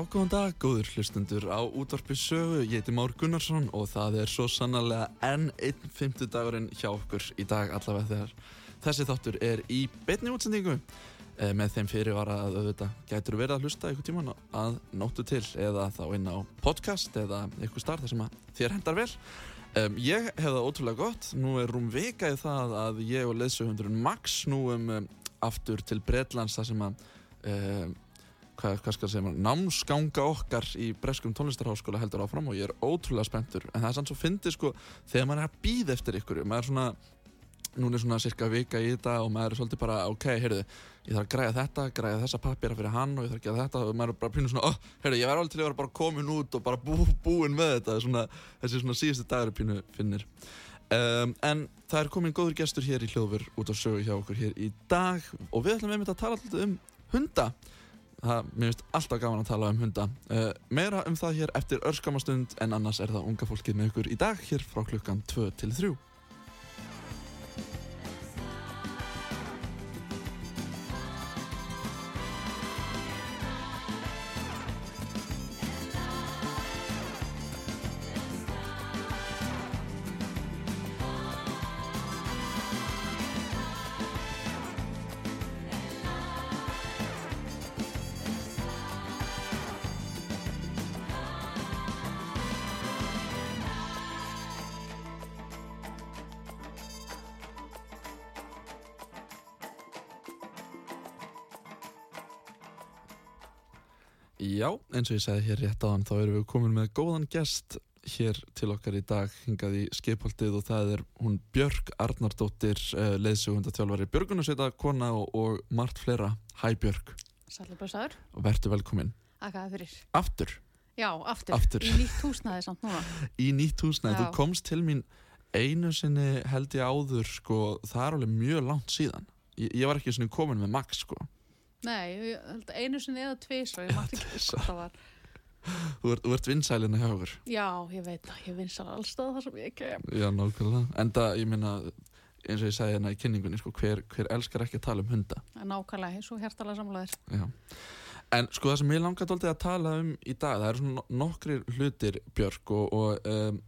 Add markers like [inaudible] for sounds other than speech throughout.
Já, góðan dag, góður hlustundur á útvarpi sögu, ég heiti Már Gunnarsson og það er svo sannarlega enn einn fymtudagurinn hjá okkur í dag allavega þegar þessi þáttur er í beinni útsendingu. Eh, með þeim fyrirvara að auðvitað gætur verið að hlusta einhvern tíman að nóttu til eða þá inn á podcast eða einhver starf þar sem þér hendar vel. Um, ég hef það ótrúlega gott, nú er rúm vika í það að ég og leðsögundurinn Max núum um, aftur til Bretlands þar sem að um, hvað, hvað skal segja námsganga okkar í Breskum tónlistarháskóla heldur áfram og ég er ótrúlega spenntur. En það er sann svo fyndið sko þegar maður er að býða eftir ykkur maður er svona, núna er svona cirka vika í þetta og maður er svolítið bara ok, heyrðu ég þarf að græja þetta, græja þessa pappira fyrir hann og ég þarf að gera þetta og maður er bara pínu svona oh, heyrðu, ég verði alveg til að vera bara komin út og bara bú, búin með þetta. Svona, þessi svona síðustu dagur pínu finnir um, en það er komin góður gestur hér í hljóður út á sögu hjá okkur hér í dag og við ætlum einmitt að tala alltaf um hunda það, mér finnst alltaf gaman að tala um hunda. Uh, meira um það hér eftir örskamastund en annars er það unga fólkið með ykkur í dag hér frá klukkan 2 til 3 eins og ég segði hér rétt áðan þá erum við komin með góðan gest hér til okkar í dag hingað í skipholtið og það er hún Björk Arnardóttir uh, leiðsögundatjálfari Björgunarsveita kona og, og margt fleira Hæ Björk Sælur blessaður. og verður velkomin Akaði fyrir. aftur Já, aftur. Aftur. Í nýtt húsnaði samt núna. [laughs] í nýtt húsnæði, Já. þú komst til mín einu sinni held ég áður sko, það er alveg mjög langt síðan ég, ég var ekki sinni komin með Max sko Nei, einu sinni eða tvís og ég mátti ekki hvað það var. þú ert, ert vinsælina hjá okkur Já, ég veit það. Ég vinsar allstað þar sem ég kem. Já, nákvæmlega. Enda, ég minna, eins og ég sagði hérna í kynningunni, sko, hver, hver elskar ekki að tala um hunda? Nákvæmlega, eins og hjertalega samlaðir. Já. En sko það sem ég langar dóltið að tala um í dag, það eru svona nokkrir hlutir, Björk, og, og um,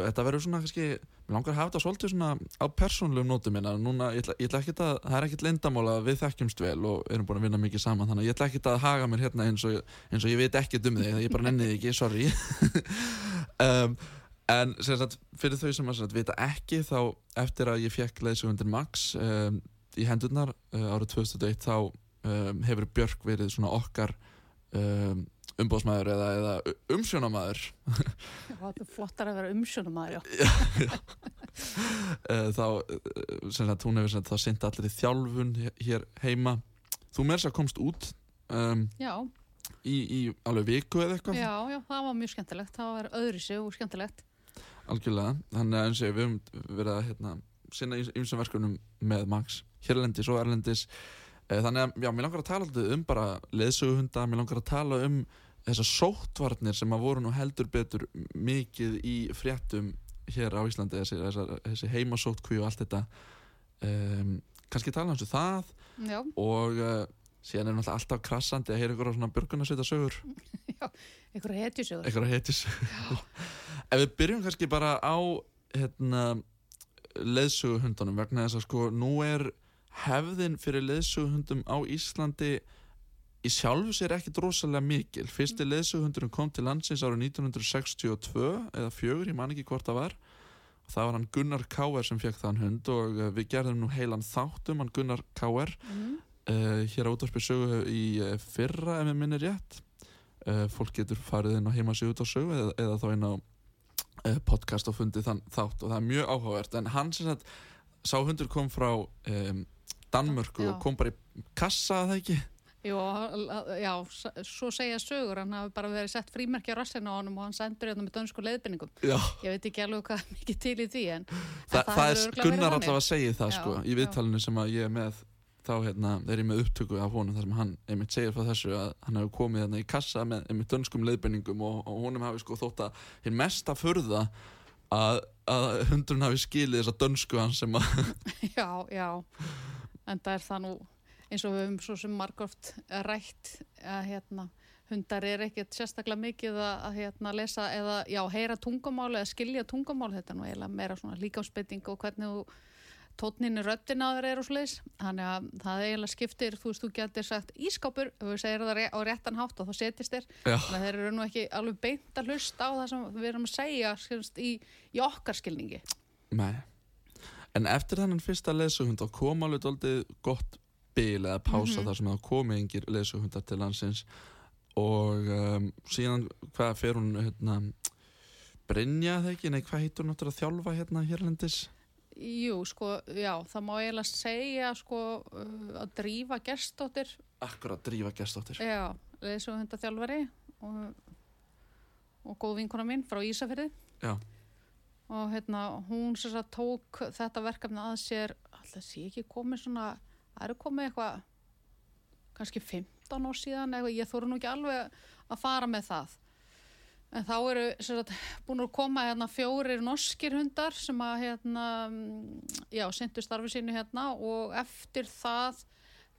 þetta verður svona, kannski, langar að hafa þetta svolítið svona á persónlegum nótum minna. Núna, ég ætla, ég ætla ekki að, það er ekkit leyndamála að við þekkjumst vel og erum búin að vinna mikið saman, þannig að ég ætla ekki að haga mér hérna eins og, eins og ég veit ekkert um þig, ég bara nenni þig ekki, sorry. [laughs] um, En sagt, fyrir þau sem að sagt, vita ekki þá eftir að ég fekk leiðsögundir Max um, í hendurnar uh, árið 2001 þá um, hefur Björk verið svona okkar um, umbóðsmaður eða, eða umsjónamaður Já, það er flottar að vera umsjónumæður, já. uh, þá uh, sem sagt, hún hefur sagt, þá sinnt allir í þjálfun hér heima. Þú með þess að komst út um, Já, í, í alveg viku eða eitthvað? Já, já, það var mjög skemmtilegt. Það var öðru sig og skemmtilegt. algjörlega, þannig að eins og við höfum verið að hérna, sinna ýmsum verkefnum með Max hérlendis og erlendis. Eh, þannig að já, mér langar að tala um bara leðsöguhunda, mér langar að tala um þessar sóttvarnir sem að voru nú heldur betur mikið í fréttum hér á Íslandi þessi, þessar, þessi heimasóttkví og allt þetta um, kannski tala hans um það Já, og uh, síðan er náttúrulega alltaf krassandi að heyra ykkur á svona björgunarsveita sögur [laughs] einhverja hetjusögur. eitthvað heitis [laughs] ef við byrjum kannski bara á hérna, leðsuguhundunum vegna þess að sko nú er hefðin fyrir leðsuguhundum á Íslandi í sjálfu sér ekkit rosalega mikil fyrsti leðsuguhundurinn kom til landsins árið 1962 eða fjögur, ég man ekki hvort það var það var hann Gunnar K.R. sem fekk þann hund og uh, við gerðum nú heilan þáttum hann Gunnar K.R. Mm. Uh, hér á útvarpi sögu í uh, fyrra ef ég minni rétt uh, fólk getur farið inn á heimasíðu út á sögu eða, eða þá inn á uh, podcast og fundið þann þátt og það er mjög áhugavert en hann sem sagt sá hundur kom frá um, Danmörku Já. og kom bara í kassa að það ekki Jú, já, svo segja sögur, hann hafi bara verið sett frímerki á rassinu á honum og hann sendur hérna með dönsku leiðbenningum. Já, Ég veit ekki alveg hvað [laughs] mikið til í því, en, en Þa, það, hefur er þannig. allavega að segja það Já, sko í viðtalinu sem að ég er með þá hérna, er ég með upptöku af honum þar sem hann einmitt segir frá þessu að hann hefur komið hérna í kassa með einmitt dönskum leiðbenningum og, og honum hafi sko þótt að hinn mesta furða að, að hundurinn hafi skilið þessa dönsku hans sem að [laughs] Já, já, en það er það nú eins og við höfum svo sem margóft rætt að hérna, hundar er ekkert sérstaklega mikið að, að hérna, lesa eða já, heyra tungumál eða skilja tungumál, þetta er nú eiginlega meira svona líkamsbytting og hvernig þú á þeir eru og svoleiðis. Þannig að það eiginlega skiptir, þú veist, þú getur sagt ískápur, við segir það á réttan hátt og þá setjist þér, þannig að þeir eru nú ekki alveg beint að hlusta á það sem við erum að segja skilst, í, í okkar skilningi. Nei. En eftir þennan fyrsta leðsuhund þá kom alveg doldið gott bil eða pása Mhm. þar sem það komi engir leðsuhundar til landsins. Og um, síðan hvað fer hún hérna Brynja það ekki, nei hvað heitur hún áttur að þjálfa hérna hérlendis? Jú, sko, já, það má eiginlega segja, sko, uh, að drífa gestóttir, Akkurat drífa gestóttir já, þessu hundaþjálfari og, og góð vinkona mín frá Ísafirði. Já, og hérna, hún sem sagt tók þetta verkefni að sér, alltaf sé ekki komið svona, það eru komið eitthvað, kannski 15 ár síðan, eitthvað, ég þóru nú ekki alveg að fara með það. En þá eru sagt, búin að koma hérna, fjórir norskir hundar sem að hérna, já, syndu starfi sínu hérna og eftir það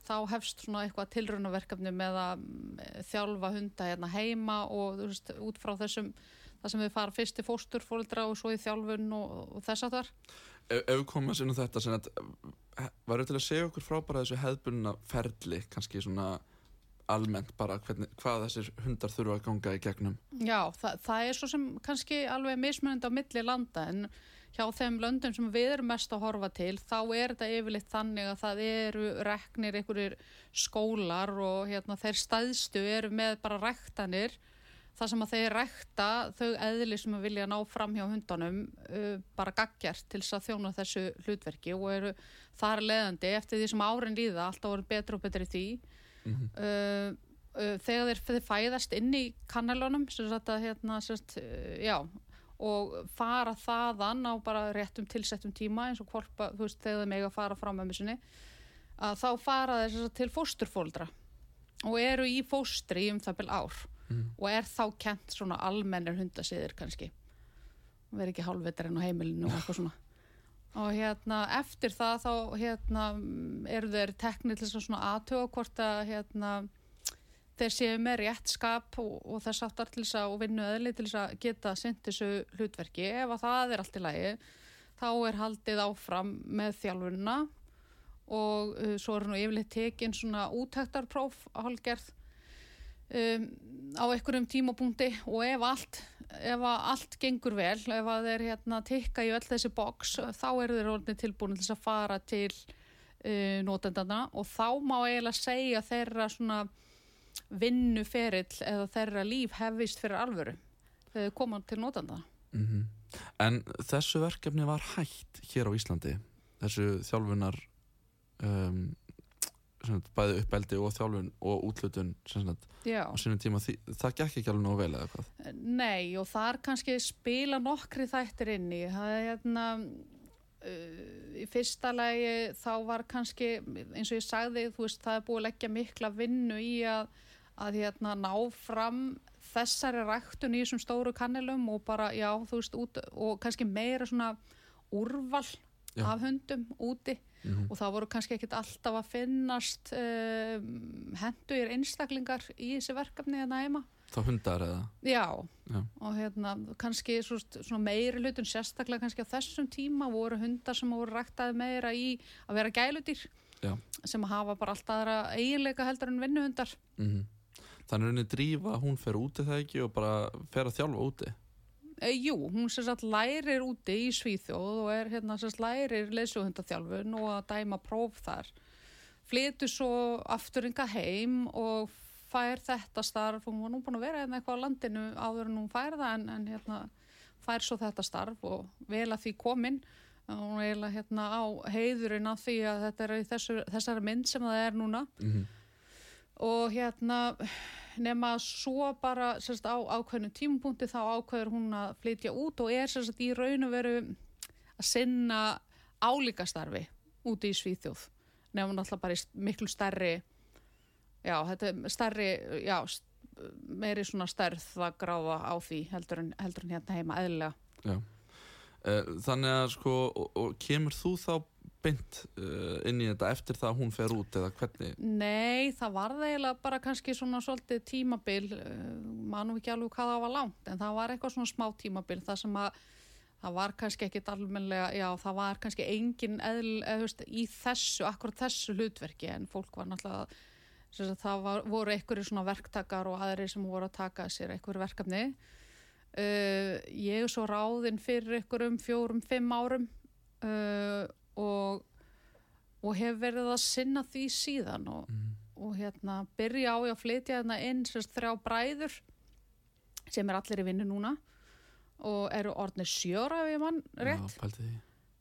þá hefst svona eitthvað tilraunaverkefni með að mm, þjálfa hunda hérna heima og þú veist, út frá þessum það sem við fara fyrst til fósturfóldra og svo í þjálfun og, og þess að þar. ef við komum að sinna þetta sem að varu til að segja okkur frá bara þessu hefðbunna ferli kannski svona almennt bara hvernig, hvað þessir hundar þurfa að ganga í gegnum? Já, það, það er svo sem kannski alveg mismunandi á milli landa en hjá þeim löndum sem við erum mest að horfa til þá er þetta yfirleitt þannig að það eru reknir einhverjir skólar og hérna, þeir staðstu eru með bara rektanir það sem að þeir rekta þau eðli sem að vilja ná fram hjá hundunum uh, bara gaggjart til þess að þjóna þessu hlutverki og eru þar leðandi eftir því sem árin líða alltaf voru betur og betur í því Mhm. uh, uh, þegar þeir, þeir fæðast inn í kannelunum sem sagt að hérna sagt, uh, já og fara þaðan á bara réttum tilsettum tíma eins og kvolpa, þú veist, þegar þeir mega fara frá mömmu sinni að þá fara þeir sagt, til fósturfóldra og eru í fóstri um það byrj ár Mm. og er þá kent svona almennir hundasiðir kannski. Verið ekki hálfvitarinn á heimilinu og eitthvað svona. Og hérna eftir það þá hérna eru þeir teknir til svona aðtöga hvort að hérna þeir séu með rétt skap og, og þess aftar til þess að og vinnu eðli til þess að geta þessu hlutverki. Ef að það er allt í lagi þá er haldið áfram með þjálfunina og uh, svo er nú yfirleitt tekin svona útæktarpróf að hálfgerð um, á einhverjum tímapunkti og ef allt ef allt gengur vel, ef að þeir hérna tikka í öll þessi box, þá eru þeir orðinni tilbúin til að fara til uh, notendana og þá má eiginlega segja þeirra svona vinnuferill eða þeirra líf hefist fyrir alvöru þegar þeir koma til notendana. mm En þessu verkefni var hægt hér á Íslandi þessu þjálfunar um, sagt, bæði uppeldi og þjálfun og útlutun sagt, á sínum tíma. Því, það gekk ekki alveg nógu vel eða hvað? Nei og þar kannski spila nokkri þættir inn í. Það er hérna uh, í fyrsta lagi þá var kannski eins og ég sagði þú veist það er búið að leggja mikla vinnu í að, að hérna ná fram þessari ræktun í þessum stóru kannelum og bara já þú veist út og kannski meira svona úrval Já. af hundum úti Mhm. og það voru kannski ekkit alltaf að finnast um, hendugir einstaklingar í þessi verkefni hérna heima Þá hundar eða? Já, Já. og hérna kannski svo, meiri hlutun sérstaklega kannski á þessum tíma voru hundar sem voru ræktaði meira í að vera gæludýr Já. sem hafa bara allt aðra eiginleika heldur en vinnuhundar Mm Þannig rauninni drífa, hún fer úti það ekki og bara fer að þjálfa úti. E, Jú, hún sem sagt lærir úti í Svíþjóð og er hérna sem sagt lærir leysuhundaþjálfun og að dæma próf þar. Flytur svo afturinga heim og fær þetta starf. Og hún var nú búin að vera hérna eitthvað á landinu áður en hún fær það en, en hérna fær svo þetta starf og vel að því komin. Og hún er hérna á heiðurinn af því að þetta er í þessu, þessari mynd sem það er núna. Mm og hérna nema svo bara sérst, á ákveðnu tímapunkti þá ákveður hún að flytja út og er sérst, í raun og veru að sinna álíkastarfi úti í Svíþjóð nema náttúrulega bara í miklu stærri já, þetta er stærri já, meiri svona stærð að gráða á því heldur en, heldur en hérna heima eðlilega Já. Eh, Þannig að sko, og, og kemur þú þá beint uh, inn í þetta eftir það að hún fer út eða hvernig? Nei, það var eiginlega bara kannski svona svolítið tímabil, uh, mann ekki alveg hvað það var langt, en það var eitthvað svona smá tímabil, það sem að það var kannski ekkit almenlega, já, það var kannski engin eðl, þú veist, í þessu, akkurat þessu hlutverki, en fólk var náttúrulega, það var, voru einhverju svona verktakar og aðri sem voru að taka sér einhverju verkefni. Uh, ég er svo ráðinn fyrir einhverjum fjórum, fimm árum uh, og, og hef verið að sinna því síðan og, og hérna byrja á ég að flytja hérna inn sérst þrjá bræður sem er allir í vinnu núna og eru orðnir sjöra ef ég mann rétt. Já, pælti því.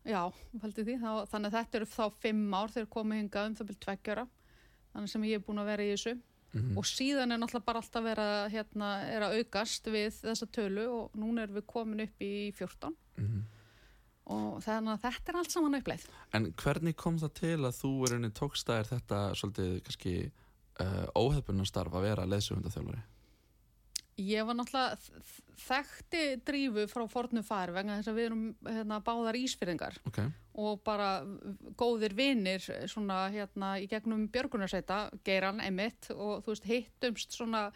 Já, pælti því. Þá, þannig að þetta eru þá fimm ár þegar komið hingað um það byrjum tveggjöra. Þannig sem ég er búin að vera í þessu. Mhm. Og síðan er náttúrulega bara alltaf vera, hérna, er að aukast við þessa tölu og núna erum við komin upp í 14. Mhm. Og þannig að þetta er allt saman uppleið. En hvernig kom það til að þú er henni tókstæðir þetta svolítið kannski uh, óhefbunastarf að vera leðsugundaþjálfari? Ég var náttúrulega þekkti drífu frá fornu fari vegna þess að við erum hérna, báðar ísfyrðingar Ok, og bara góðir vinnir svona hérna í gegnum björgunarsveita, geiran emitt og þú veist hittumst svona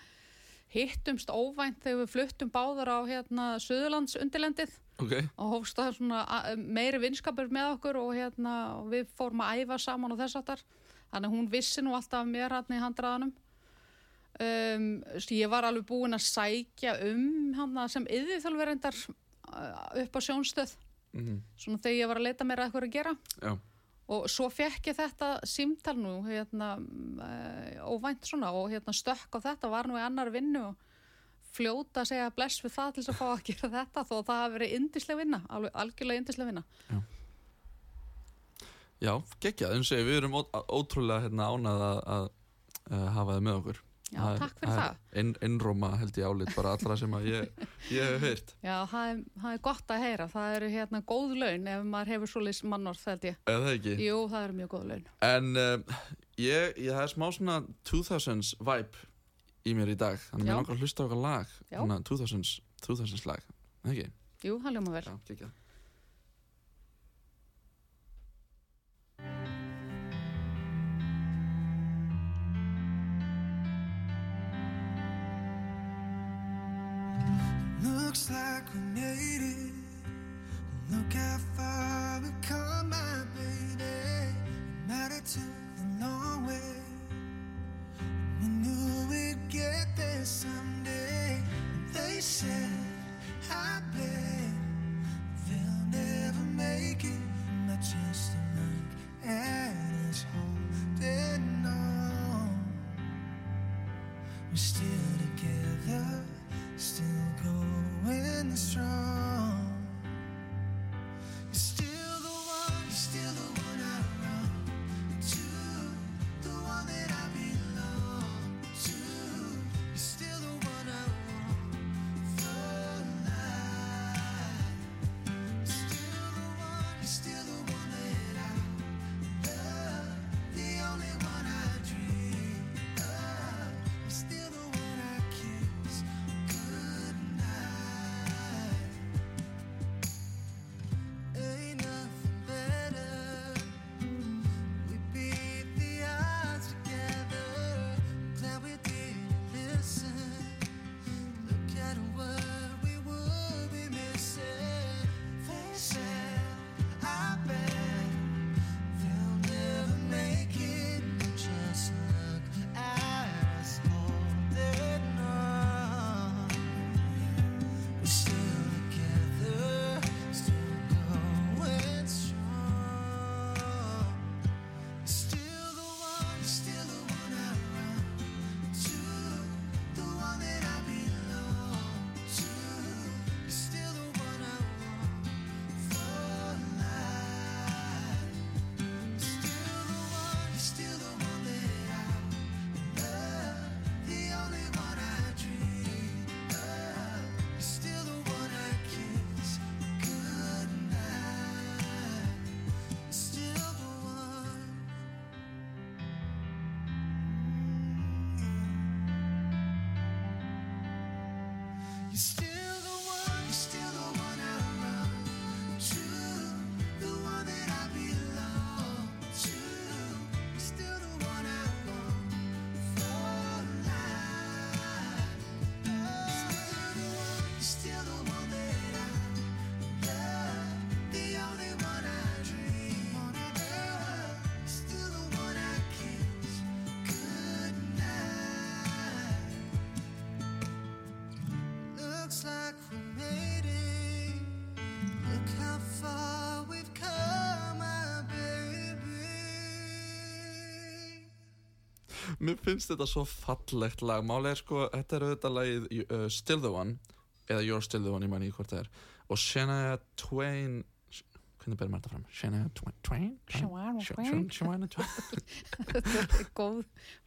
hittumst óvænt þegar við fluttum báðar á hérna Suðurlands undirlendið ok, og hófst það svona meiri vinskapur með okkur og hérna og við fórum að æfa saman og þess áttar þannig hún vissi nú alltaf af mér hann í handraðanum. Um, ég var alveg búin að sækja um hana, sem yðvíþjálverendar upp á sjónstöð. Mm svona þegar ég var að leita mér að eitthvað að gera. Já, og svo fekk ég þetta símtal nú hérna, uh, óvænt svona og hérna stökk á þetta var nú í annar vinnu og fljóta að segja bless við það til þess að fá að gera þetta þó að það hafi verið yndisleg vinna, alveg algjörlega yndisleg vinna. Já, geggjað, eins og ég, við erum ótrúlega hérna, ánað að, að uh, hafa þið með okkur. Já, takk fyrir það. Inn, innróma held ég álit bara allra sem ég, ég hef heyrt. Já, það er, það er gott að heyra það eru hérna góð laun ef maður hefur svoleiðis mannorð held ég Eða það ekki? Jú, það eru mjög góð laun En uh, ég, ég það er smá svona 2000s vibe í mér í dag Þannig að mér langar að hlusta okkar lag Já. Svona 2000s, 2000s lag Eða Ekki? Jú, það ljóma vel Já, geggjað Looks like we made it. Look how far we've come, my baby. Might have took the long way. We knew we'd get there someday. They said, I bet they'll never make it. Not just to look at us holding strong. Mér finnst þetta svo fallegt lag Málega er sko, þetta er auðvitað lagið uh, Still the One eða You're Still the One, ég man ekki hvort það er og Shania Twain hvernig ber maður þetta fram? Shania Twain? Shania Sh- Twain.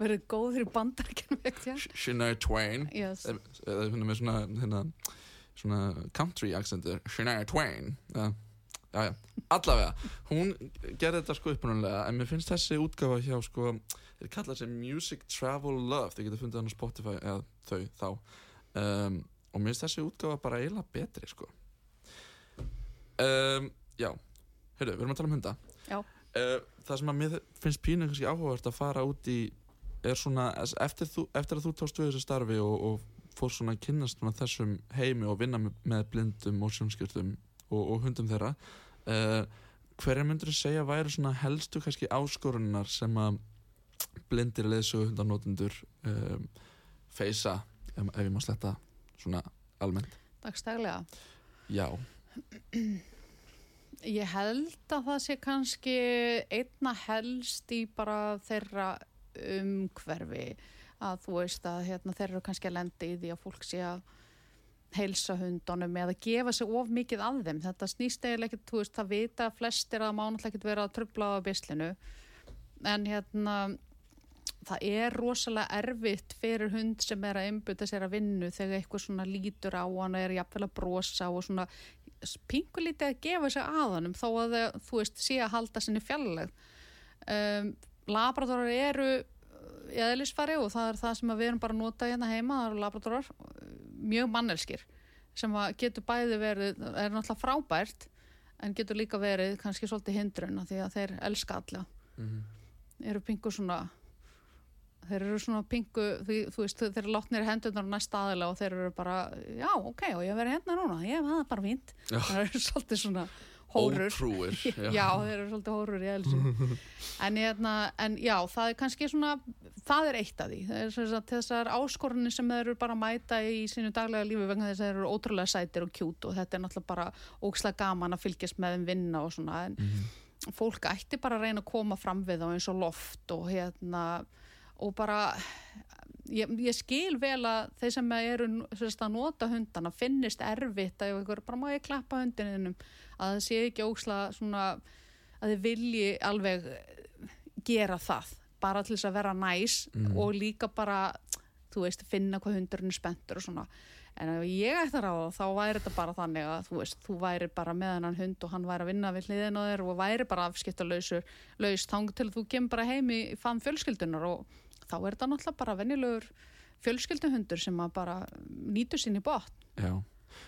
Verður góð, í ekki? Sh- Shania Twain Yes. eða eða er með svona hérna, svona country accentur Shania Twain já, já, já. allavega hún gerði þetta sko upprunalega en mér finnst þessi útgafa hjá sko þeir kalla þessi Music Travel Love. Þeir geta fundið hann á Spotify eða þau þá. Um, og mér finnst þessi útgafa bara eiginlega betri sko. Um, já. Hörru, við erum að tala um hunda. Já. uh, það sem að mér finnst pínu kannski áhugavert að fara út í er svona, eftir, þú, eftir að þú tókst við þessu starfi og, og fór svona að kynnast svona þessum heimi og vinna með, með blindum og sjónskjörtum og, og hundum þeirra uh, hverja myndur þú segja væru svona helstu kannski áskorunar sem að blindir leðsögu hundanótendur um, feysa ef, ef ég má sletta svona almennt Dagstæglega. já, Ég held að það sé kannski einna helst í bara þeirra umhverfi að þú veist að hérna, þeir eru kannski að lenda í því að fólk sé að heilsa hundunum eða gefa sig of mikið af þeim. Þetta snýst eiginlega ekkert, þú veist, það vita flestir að það má náttúrulega ekkert vera að tröfla á bislinu en hérna það er rosalega erfitt fyrir hund sem er að einbytta sér að vinnu þegar eitthvað svona lítur á hann og er jafnvel að brosa og svona pingulítið að gefa sig að honum þó að það, þú veist, sé að halda sinni fjalleg um, Labradorar eru eðlisfari og það er það sem við erum bara að nota hérna heima, það eru labradorar mjög mannelskir sem getur bæði verið, er náttúrulega frábært en getur líka verið kannski svolítið hindrun því að þeir elska alla. Eru pingu svona þeir eru svona pingu því, þú veist, þeir eru látnir á næsta aðila og þeir eru bara, já, ok, og ég verið hérna núna ég hef það bara Já. það eru [laughs] svolítið svona hórur ótrúir [laughs] já, þeir eru svolítið hórur í elsu [laughs] en, hérna, en já, það er kannski svona það er eitt af því. Það er sagt þessar áskorunni sem þeir eru bara að mæta í sínu daglega lífi vegna þess að þeir eru ótrúlega sætir og kjút og þetta er náttúrulega bara ókslega gaman að fylgjast með þeim vinna og svona en fólk ætti bara að reyna að koma fram við þá eins og loft og hérna og bara ég, ég skil vel að þeir sem eru sagt, að nota hundana finnist erfitt að ykkur, bara má ég klappa hundininum að það sé ekki óksla svona að þið vilji alveg gera það bara til þess að vera næs og líka bara þú veist, finna hvað hundurinn er spenntur og svona. En ef ég ætti að ráða þá væri þetta bara þannig að þú veist, þú væri bara með hennan hund og hann væri að vinna við hliðin á þér og væri bara afskipta laus þang til þú kemur bara heim í fann fjölskyldunar og þá er þetta náttúrulega bara venjulegur fjölskylduhundur sem að bara nýtur sín í botn. Já,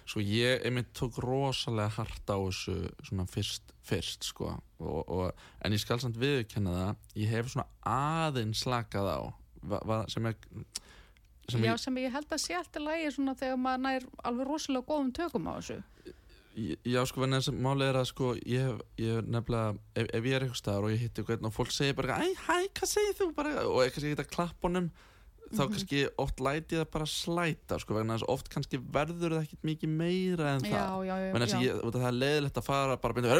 svo ég einmitt tók rosalega hart á þessu svona fyrst, fyrst sko. Og, og, en ég skal samt viðurkenna það ég hef svona aðeins slakað á. Va, va, sem er sem Já, ég, sem ég held að sé alltaf lægi svona þegar maður nær alveg rosalega góðum tökum á þessu. já sko en þess að málið er að sko ég hef, ég hef nefnilega ef, ef ég er eitthvað staðar og ég hitti eitthvað og fólk segir bara æ, hæ, hvað segir þú? Bara og eitthvað ég geta klapp honum þá kannski oft læti ég það bara slæta sko vegna þess að oft kannski verður það ekkit mikið meira en það. Vegna þess að ég, það er leiðilegt að fara bara byrja,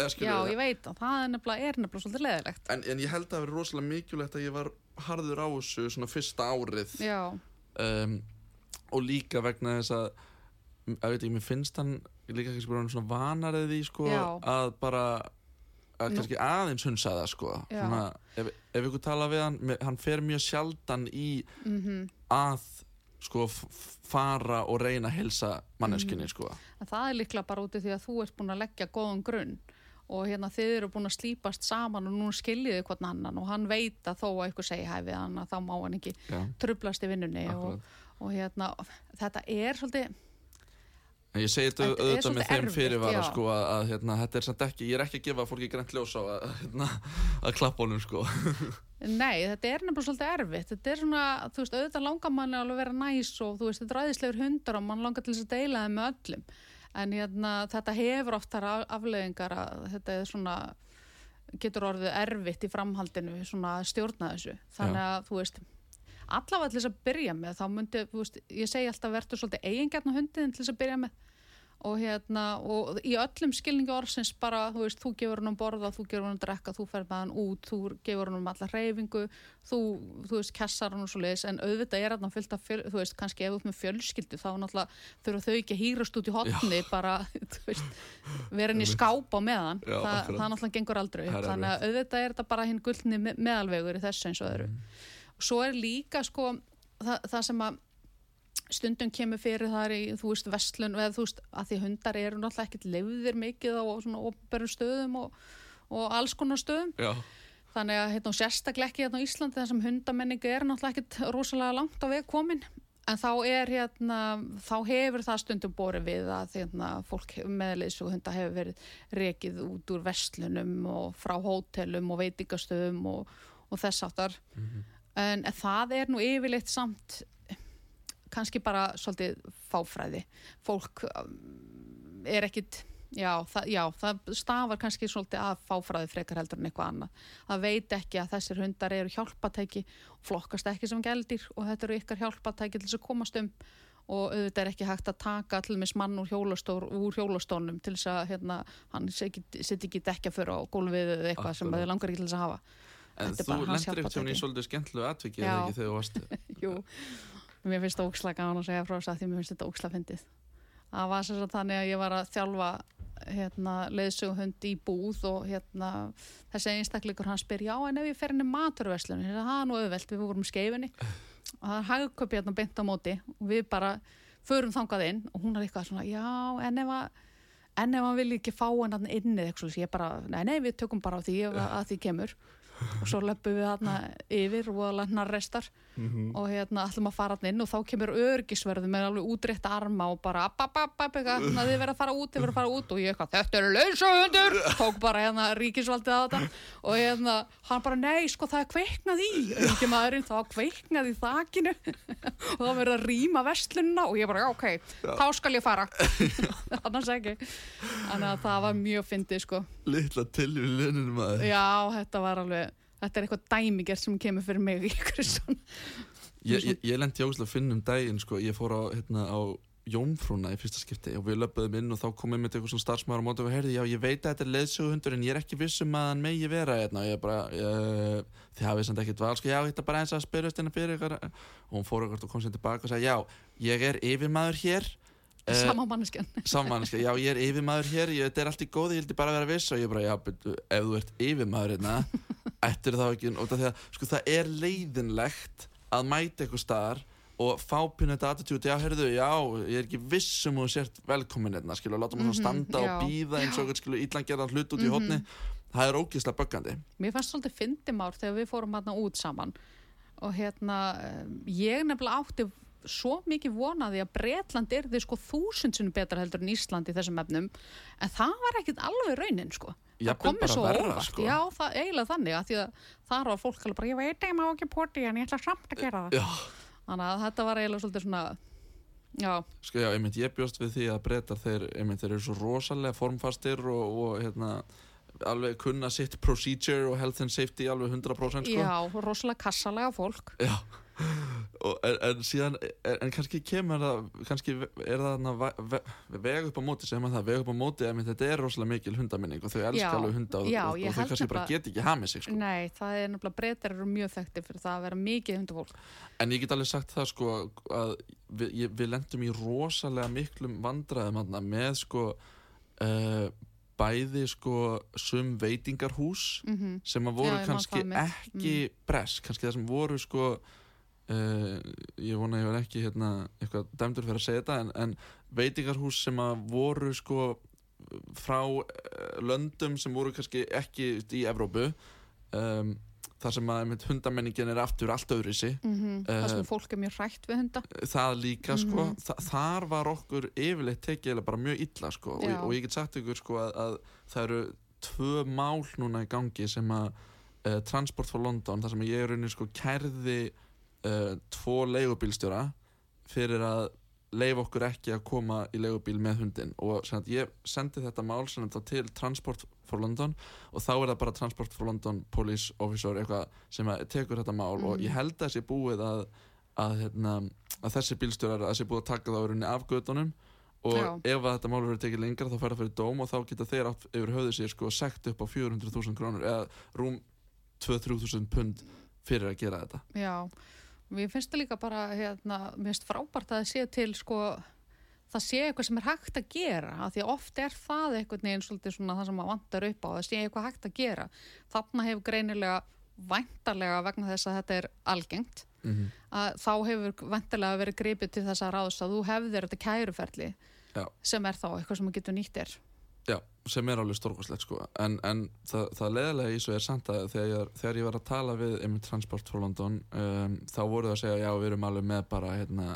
eða Já, ég veit að það er nefnilega, er nefnilega svolítið leðilegt. en, en ég held að það verið rosalega mikilvægt að ég var harður á þessu svona fyrsta árið. Um, og líka vegna þess að að veit ég, mér finnst hann líka kannski bara svona vanarið því sko að bara að kannski aðeins hunsa það sko. Svona, ef, ef ykkur tala við hann hann fer mjög sjaldan í mhm. að sko fara og reyna að hilsa manneskinni Mhm. sko. En það er líklega bara út af því að þú ert búin að leggja góðan grunn. Og hérna þið eru búin að slípast saman og nú skiljiði hvern annan. Og hann veit að þó að eitthvað segi hæfið hann að þá má hann ekki Já, trublast í vinnunni. Og, og hérna þetta er svolítið ég segi þetta auðvitað með þeim fyrirvara já. sko að, að hérna, þetta er samt ekki, ég er ekki að gefa fólki grænt ljós á að, hérna, að klappa honum sko. [laughs] Nei, þetta er nefnilega svolítið erfitt. Þetta er svona, þú veist, auðvitað langar manni alveg að vera næs og þú veist, þetta er ræðislegur hundar og mann langar til þess að deila þeim með öllum. En hérna, þetta hefur oft þar af- afleiðingar að þetta er svona, getur orðið erfitt í framhaldinu svona að stjórna þessu. Þannig að, þú veist, allavega til þess að byrja með, þá myndi, veist, ég segi alltaf verður svolítið eigingjarn á hundin til þess að byrja með. Og hérna og í öllum skilningi orðsins bara þú veist, þú gefur hann um borða, þú gefur hann um drekka þú fer með hann út, þú gefur hann um alla reyfingu, þú, þú veist, kessar hann og svo leiðis, en auðvitað er hann fyllt af fjöl, þú veist, kannski ef ert með fjölskyldu þá náttúrulega þurfa þau ekki að hýrast út í hotni bara, [laughs] þú veist vera hann í skáp á meðan. Já, Þa, akkurat. það náttúrulega gengur aldrei Það upp þannig að auðvitað er þetta bara hinn gullni me- meðalvegur í þessu eins og öðru og svo er líka sko það, það sem að stundum kemur fyrir þar í, þú veist, vestlun eða þú veist, að því hundar eru náttúrulega ekkert lefðir mikið á svona opberum stöðum og, og alls konar stöðum. Já, þannig að hérna, og sérstaklega ekki hérna á Íslandi þar sem hundamenningu er náttúrulega ekkert rosalega langt á veg komin. En þá er hérna, þá hefur það stundum borið við að hérna, fólk meðleis og hunda hefur verið rekið út úr vestlunum og frá hótelum og veitingastöðum og, og þess áttar en það er nú yfirleitt samt kannski bara svolítið fáfræði fólk um, er ekkit já það, já, það stafar kannski svolítið að fáfræði frekar heldur en eitthvað annað það veit ekki að þessir hundar eru hjálpatæki flokkast ekki sem gældir og þetta eru ykkar hjálpatæki til þess að komast um og auðvitað er ekki hægt að taka allir með mann úr, hjólastór, úr hjólastónum til þess að hérna, hann setja ekki dekja fyrir á gólfið eða eitthvað sem Akkurat. þið langar ekki til þess að hafa en þú bara hans lendir eitthvað í svolítið skemmtilegu atviki Já. eða ekki þegar þú varst [laughs] Jú, mér finnst það ókslega gaman að segja frá þess að því mér finnst þetta ókslega fyndið. Það var sem sagt þannig að ég var að þjálfa hérna, leiðsöguhund í búð og hérna, þessi einstakleikur hann spyr, já en ef ég fer henni maturverslun, það er nú auðvelt, við vorum skeifinni og það er hagköpi hérna beint á móti og við bara förum þangað inn og hún er eitthvað svona, já en ef að en ef hann vil ekki fá hann inn eða eitthvað, ég bara, nei, nei, við tökum bara á því að því kemur og svo löpum við hann yfir og hann restar og hérna ætlum að fara inn og þá kemur örgisverðu með alveg útrétta arma og bara app, app, app, eitthvað, þið verða að fara út, þið verða að fara út. Og ég eitthvað, þetta eru lausahundur tók bara hérna ríkisvaldið á þetta. Og hérna, hann bara, nei, sko það er kveiknað í, auðvitað maðurinn þá kveiknað í þakinu. [laughs] Og þá verður að rýma vestlunna og ég bara, já, ok, þá skal ég fara. [laughs] Annars ekki. Þannig að það var mjög fyndið, sko. Litla til í linunum maður. Já, þetta var alveg þetta er eitthvað dæmigert sem kemur fyrir mig ykkur Ég, ég, ég lendi ógæslega að finna um daginn sko. ég fór á, hérna, á Jómfrúna í fyrsta skipti og við löpum inn og þá komum við eitthvað svona starfsmæður á móti og heyrði, já ég veit að þetta er leiðsöguhundur en ég er ekki viss um að hann megi vera hérna. og ég bara, uh, þið hafið samt ekkert val sko, já þetta er bara eins að spyrjast hennar fyrir ykkur og hún fór eitthvað og kom sér tilbaka og sagði, já ég er yfirmaður hér eh, sama manneskjan. [laughs] Samanska, já ég er yfirmaður hér ég, þetta er allt í góði, ég vildi bara vera viss og ég bara, já, byrju, ef þú ert yfirmaður hérna, [laughs] ættir þá ekki út af því að, sko, það er leiðinlegt að mæta eitthvað staðar og fá pínu þetta attitúti, já, heyrðu, já ég er ekki viss um að þú sért velkomin hérna, skilu, láta maður svona standa Mhm, já. og býða eins og eitthvað, skilu, illan gerða hlut út í hotni það er ógeðslega böggandi. Mér fannst svolítið fyndimár þegar við fórum hérna út saman. Og hérna um, ég nefnilega átti svo mikið vonaði að Bretland er þið sko þúsundsunum betra heldur en Ísland í þessum efnum. En það var ekkit alveg raunin sko. Það Jafnvel kom mér bara svo verra, óvart. sko. já, það, eiginlega þannig að því að þar var fólk alveg bara, ég veit að ég má ekki poti en ég ætla samt að gera það. Já, þannig að þetta var eiginlega svolítið svona já, sko, já, einmitt, ég bjóst við því að breytar þeir, einmitt, þeir eru svo rosalega formfastir og, og hérna alveg kunna sitt procedure og health and safety alveg 100% sko. já, rosalega kassalega fólk. Já, og, en, en síðan en, en kannski kemur það kannski er það veg upp á móti sem að það veg upp á móti að þetta er rosalega mikil hundaminning og þau elska Já, alveg hunda og, já, og, og þau kannski bara nefnilega- get ekki hamið sig sko. nei, það er nefnilega breytar eru mjög þekkti fyrir það að vera mikið hundufólk en ég get alveg sagt það sko að við, ég, við lendum í rosalega miklum vandræðum þarna með sko uh, bæði sko sum veitingarhús mm sem að Já, voru man kannski ekki brest, kannski það sem voru sko uh, ég vona að ég var ekki hérna, eitthvað dæmdur fyrir að segja þetta en, en veitingarhús sem að voru sko frá uh, löndum sem voru kannski ekki í Evrópu um, þar sem að hundamenningin er aftur allt öðru sig -hmm. það Eh, sem fólk er mjög hrætt við hunda það líka sko, Mhm. Þa, þar var okkur yfirleitt tekið bara mjög illa sko og, og ég get sagt ykkur sko að, að það eru tvö mál núna í gangi sem að uh, Transport for London, þar sem ég er rauninni sko kærði uh, tvo leigubílstjóra fyrir að leifa okkur ekki að koma í leigubíl með hundin og sem sagt, ég sendi þetta mál sem sagt, til Transport for London og þá er það bara Transport for London Police Officer eitthvað sem að tekur þetta mál. Og Mhm. ég held að þessi búið að, að, hérna, að þessi bílstjórar að þessi búið að taka það á rauninni af gödunum og Já. ef að þetta mál verður tekið lengra þá fær það fyrir dóm og þá geta þeir átt yfir höfðu sér sko sekt upp á 400.000 krónur eða rúm 2-3.000 pund fyrir að gera þetta. Já, mér finnst það líka bara hérna, mér finnst frábært að það sé til sko, það sé eitthvað sem er hægt að gera, af því að oft er það einhvern veginn svolítið svona það sem maður vantar upp á það sé eitthvað hægt að gera þarna hefur greinilega væntarlega vegna þess að þetta er algengt mm -hmm. að þá hefur væntarlega verið gripið til þess að ráðs að þú hefðir þetta kæruferli Já. sem er þá eitthvað sem þú getur nýtt er Já, sem er alveg stórkoslegt sko. En, en það, það leðilega í svo er samt að þegar, þegar ég var að tala við einmitt Transport for London um, þá voru það að segja já við erum alveg með bara hérna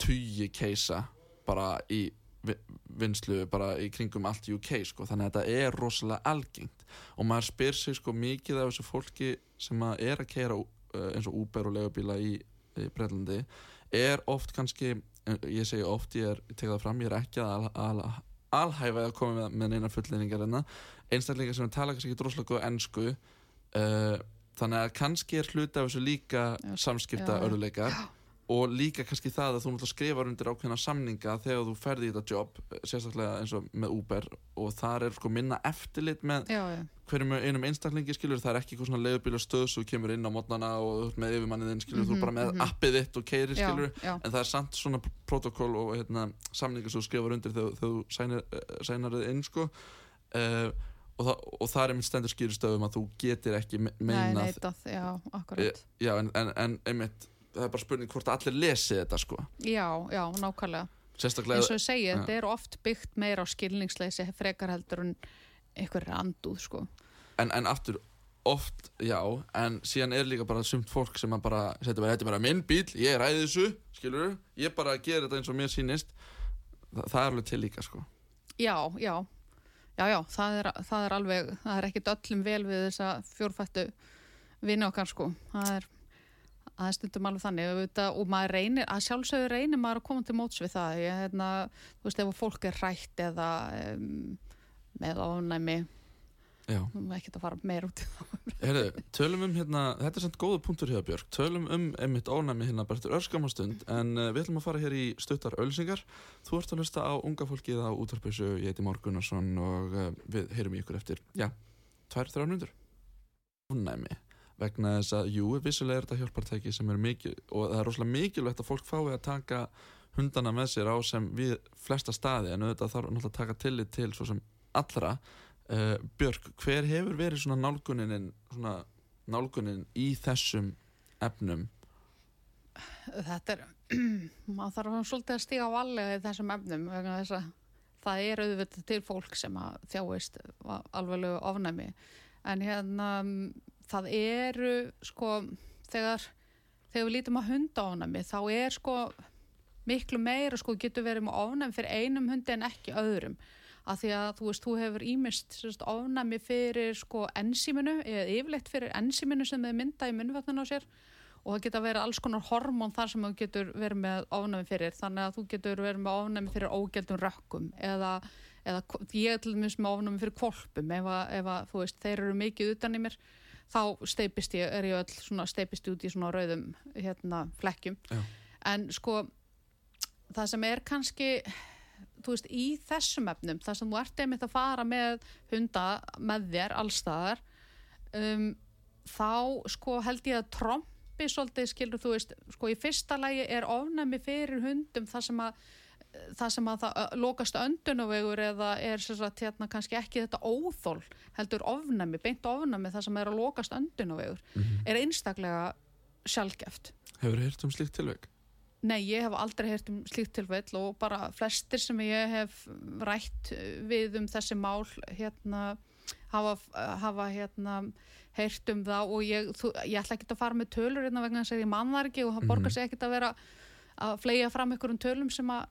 tugi keisa bara í vi- vinslu bara í kringum allt UK sko. Þannig að þetta er rosalega algengt. Og maður spyr sig sko mikið af þessu fólki sem að er að keira uh, eins og Uber og legubíla í, í Breitlandi er oft kannski eh, ég segi oft, ég, er, tek það fram ég er ekki að al, alhæfa að koma með, með neina fullningar enna einstaklingar sem tala kannski ekki droslega góða ennsku uh, þannig að kannski er hluti af þessu líka samskipta já. Og líka kannski það að þú náttúrulega skrifar undir ákveðna samninga þegar þú ferði í þetta jobb eh, sérstaklega eins og með Uber. Og þar er sko minna eftirlit með Já, já, hverjum einum einstaklingi skilur það er ekki eitthvað svona leiðubíla stöð sem þú kemur inn á mótnana og þú með yfirmanniðinn skilur þú Mhm, er bara með mhm. appið þitt og keiri já, skilur já, en það er samt svona protokól og hérna, samningar sem þú skrifar undir þegar, þú sænar, eh, sænar þið inn sko. uh, og, það, og það er einmitt stendur skýristöðum að þú getur ekki me- nei, meinað neitað, já, akkurat. Já, en, en, en einmitt það er bara spurning hvort allir lesi þetta sko. Já, já, nákvæmlega. Sérstaklega eins og ég segi, Já. þetta er oft byggt meira á skilningsleysi frekar heldur en einhver andúð, sko. En, en aftur oft, já, en síðan er líka bara sumt fólk sem að bara setja bara, þetta er bara minn bíl, ég ræði þessu skilur, ég bara ger þetta eins og mér sýnist. Þa, það er alveg til líka sko. Já, já, já, já, það er, það er alveg, það er ekkit öllum vel við þessa fjórfættu vini okkar, sko, það er, er stundum alveg þannig. Auðvitað, og maður reynir, að sjálfsögur reynir maður að koma til móts við það, ég, hérna, þú veist, ef fólk er hrætt eða um, með ofnæmi, já, ekki að fara meir út. Heyrðu, tölum um hérna, þetta er samt góða punktur hjá Björk, tölum um einmitt ónæmi hérna bara eftir örskamastund en uh, við ætlum að fara hér í stuttar ölsingar þú ert að hlusta á unga fólkið á útvarpessu ég heiti Már Gunnarsson og uh, við heyrum í ykkur eftir, já, tvær, Ónæmi vegna þess að, jú, vissulega er þetta hjálpartæki sem er mikil, og það er rosalega mikilvægt að fólk fái að taka hundana með sér á sem við flesta staði en auðvitað þarf náttúrulega að taka tillit til svo sem allra. Uh, Björk, hver hefur verið svona nálgunin svona nálgunin í þessum efnum? Þetta er, [clears throat] maður þarf svolítið að stíga á valega í þessum efnum vegna þess að það er auðvitað til fólk sem að þjáist alveglegu ofnæmi. En hérna það eru sko þegar, þegar við lítum að hunda ofnæmi þá er sko miklu meira sko getur verið með ofnæmi fyrir einum hundi en ekki öðrum. Að því að þú veist, þú hefur ímist ofnæmi fyrir sko ensíminu eða yfirleitt fyrir ensíminu sem þið mynda í munnvatninu á sér. Og það geta verið alls konar hormón þar sem þú getur verið með ofnæmi fyrir. Þannig að þú getur verið með ofnæmi fyrir ógældum rökkum eða, eða ég er til dæmis með ofnæmi fyrir kvolpum ef, að, ef að, þú veist, þeir eru mikið utan í mér þá steipist ég, er ég öll svona steipist út í svona rauðum hérna flekkjum Já. en sko það sem er kannski þú veist, í þessum efnum þar sem þú ert einmitt að fara með hunda með þér allstaðar um, þá sko held ég að trombi svolítið skilur þú veist, sko í fyrsta lagi er ofnæmi fyrir hundum þar sem að það sem að það lokast öndunavegur eða er sagt hérna kannski ekki þetta óþól heldur ofnæmi, beint ofnæmi það sem er að lokast öndunavegur er einstaklega sjálfgeft Hefur heyrt um slíkt tilveik? Nei, ég hef aldrei heyrt um slíkt tilfell og bara flestir sem ég hef rætt við um þessi mál hérna hafa, hafa hérna heyrt um það og ég, þú, ég ætla ekki að fara með tölur hérna vegna þess að ég man þar ekki og það borgar sig ekkit að vera að flega fram einhverjum tölum sem að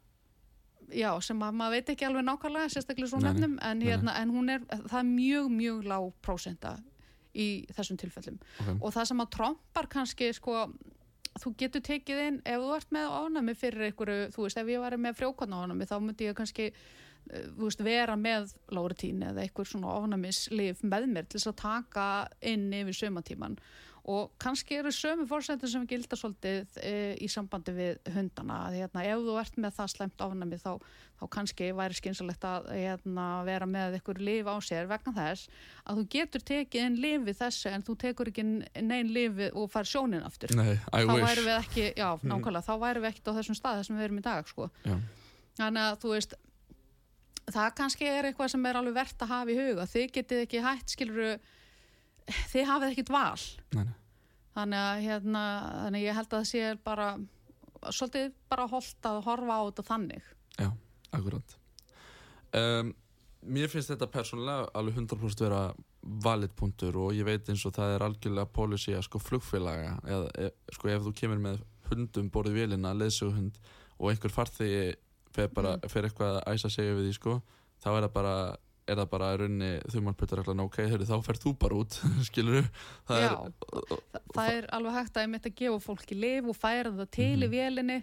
já, sem að maður veit ekki alveg nákvæmlega sérstaklega svo nefnum en, hérna, en hún er, það er mjög, mjög lág prósenta í þessum tilfellum. Okay. og það sem að trompar kannski sko, þú getur tekið inn ef þú ert með ánæmi fyrir einhverju þú veist, ef ég væri með frjókvæðna ánæmi þá myndi ég kannski eh, veist, vera með lóritín eða einhver svona ánæmislif með mér til þess að taka inn yfir sömatíman og kannski eru sömu fórsættur sem gilda svolítið e, í sambandi við hundana. Að hérna, ef þú ert með það slæmt ofnami þá, þá kannski væri skynsalegt að hérna, vera með ykkur lif á sér vegna þess að þú getur tekið inn lifið þessu en þú tekur ekki neinn lifið og fær sjónin aftur. Nei, þá væri við ekki, já, nákvæmlega, þá væri við ekkert á þessum stað þessum við erum í dag, sko. Já. þannig að þú veist það kannski er eitthvað sem er alveg verðt að hafa í huga. Þið getið ekki hætt, skiluru þið hafið ekkert val. Nei, nei. þannig að hérna, þannig að ég held að það sé bara svolítið bara holdt að horfa á þetta þannig. Já, akkurat. Um, Mér finnst þetta persónulega alveg 100% vera valid punktur og ég veit eins og það er algjörlega policy að sko flugfélaga eða e, sko ef þú kemur með hundum borðið vélina, leðsuguhund og einhver farþegi fer, bara, fer eitthvað að æsa segja við því sko þá er það bara er það bara í rauninni þumalputareglan ok, heyrðu, þá fer þú bara út [laughs] skilur það Já. er, Þa, það er alveg hægt að ég mitt að gefa fólki lif og færa það til í Mhm. vélinni.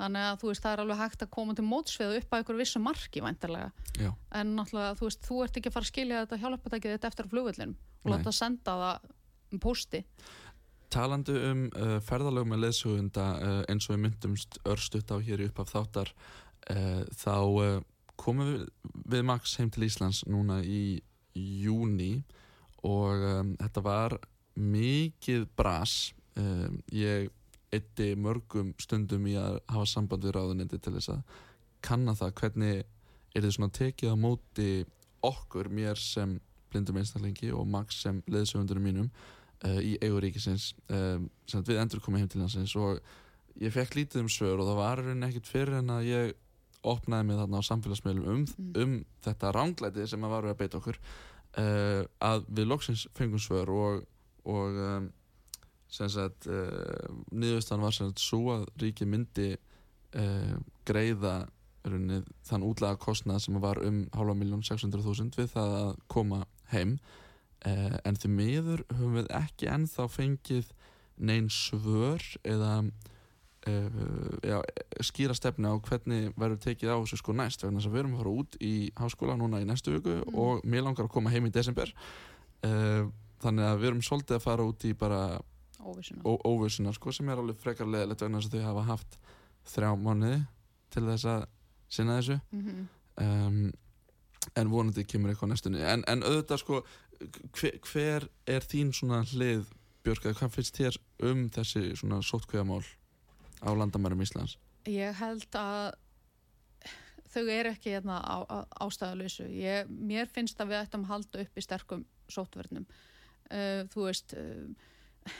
Þannig að þú veist, það er alveg hægt að koma til mótsveðu upp að ykkur vissu marki væntarlega já, en náttúrulega, þú veist, þú ert ekki að fara að skilja þetta hjálpatækið þetta eftir flugvöllin og láta senda það um pósti. Talandi um uh, ferðalög með leðsugunda uh, eins og við myndumst örstutt á hér í uppaf þáttar uh, þá uh, komum við, við Max heim til Íslands núna í júni og um, þetta var mikið bras. Um, ég eitti mörgum stundum í að hafa samband við ráðunendi til þess að kanna það hvernig er þið svona tekið á móti okkur, mér sem blindum einstaklingi og Max sem leðsugundurum mínum uh, í eiguríkisins um, sem við endur komið heim til hansins og ég fekk lítið um svör og það var ekkert fyrir en að ég opnaði mig þarna á samfélagsmiðlum um, Mm. um þetta ránglæti sem að varu að beita okkur uh, að við loksins fengum svör og, og um, sagt uh, niðurstan var sagt svo að ríki myndi uh, greiða í rauninni, þann útlaga kostnað sem var um hálfa miljón 600.000 við það að koma heim en því miður höfum við ekki ennþá fengið neinn svör eða já, skýra stefni á hvernig verður tekið á þessu sko næst vegna þess að við erum að fara út í háskóla núna í næstu viku Mm. og mér langar að koma heim í desember. Uh, þannig að við erum svolítið að fara út í bara óvissuna. sko sem er alveg frekar leðilegt vegna þess að þau hafa haft þrjá mánuði til þess að sinna þessu. Mm um, en vonandi kemur eitthvað næstunni. En, en auðvitað sko hver, hver er þín svona hlið Björk, eða hvað finnst þér um þessi svona sótkveðamál á landamærum Íslands Ég held að þau eru ekki hérna ástæðalösu. Mér finnst að við ættum að halda upp í sterkum sótverðnum. Uh, þú veist, uh,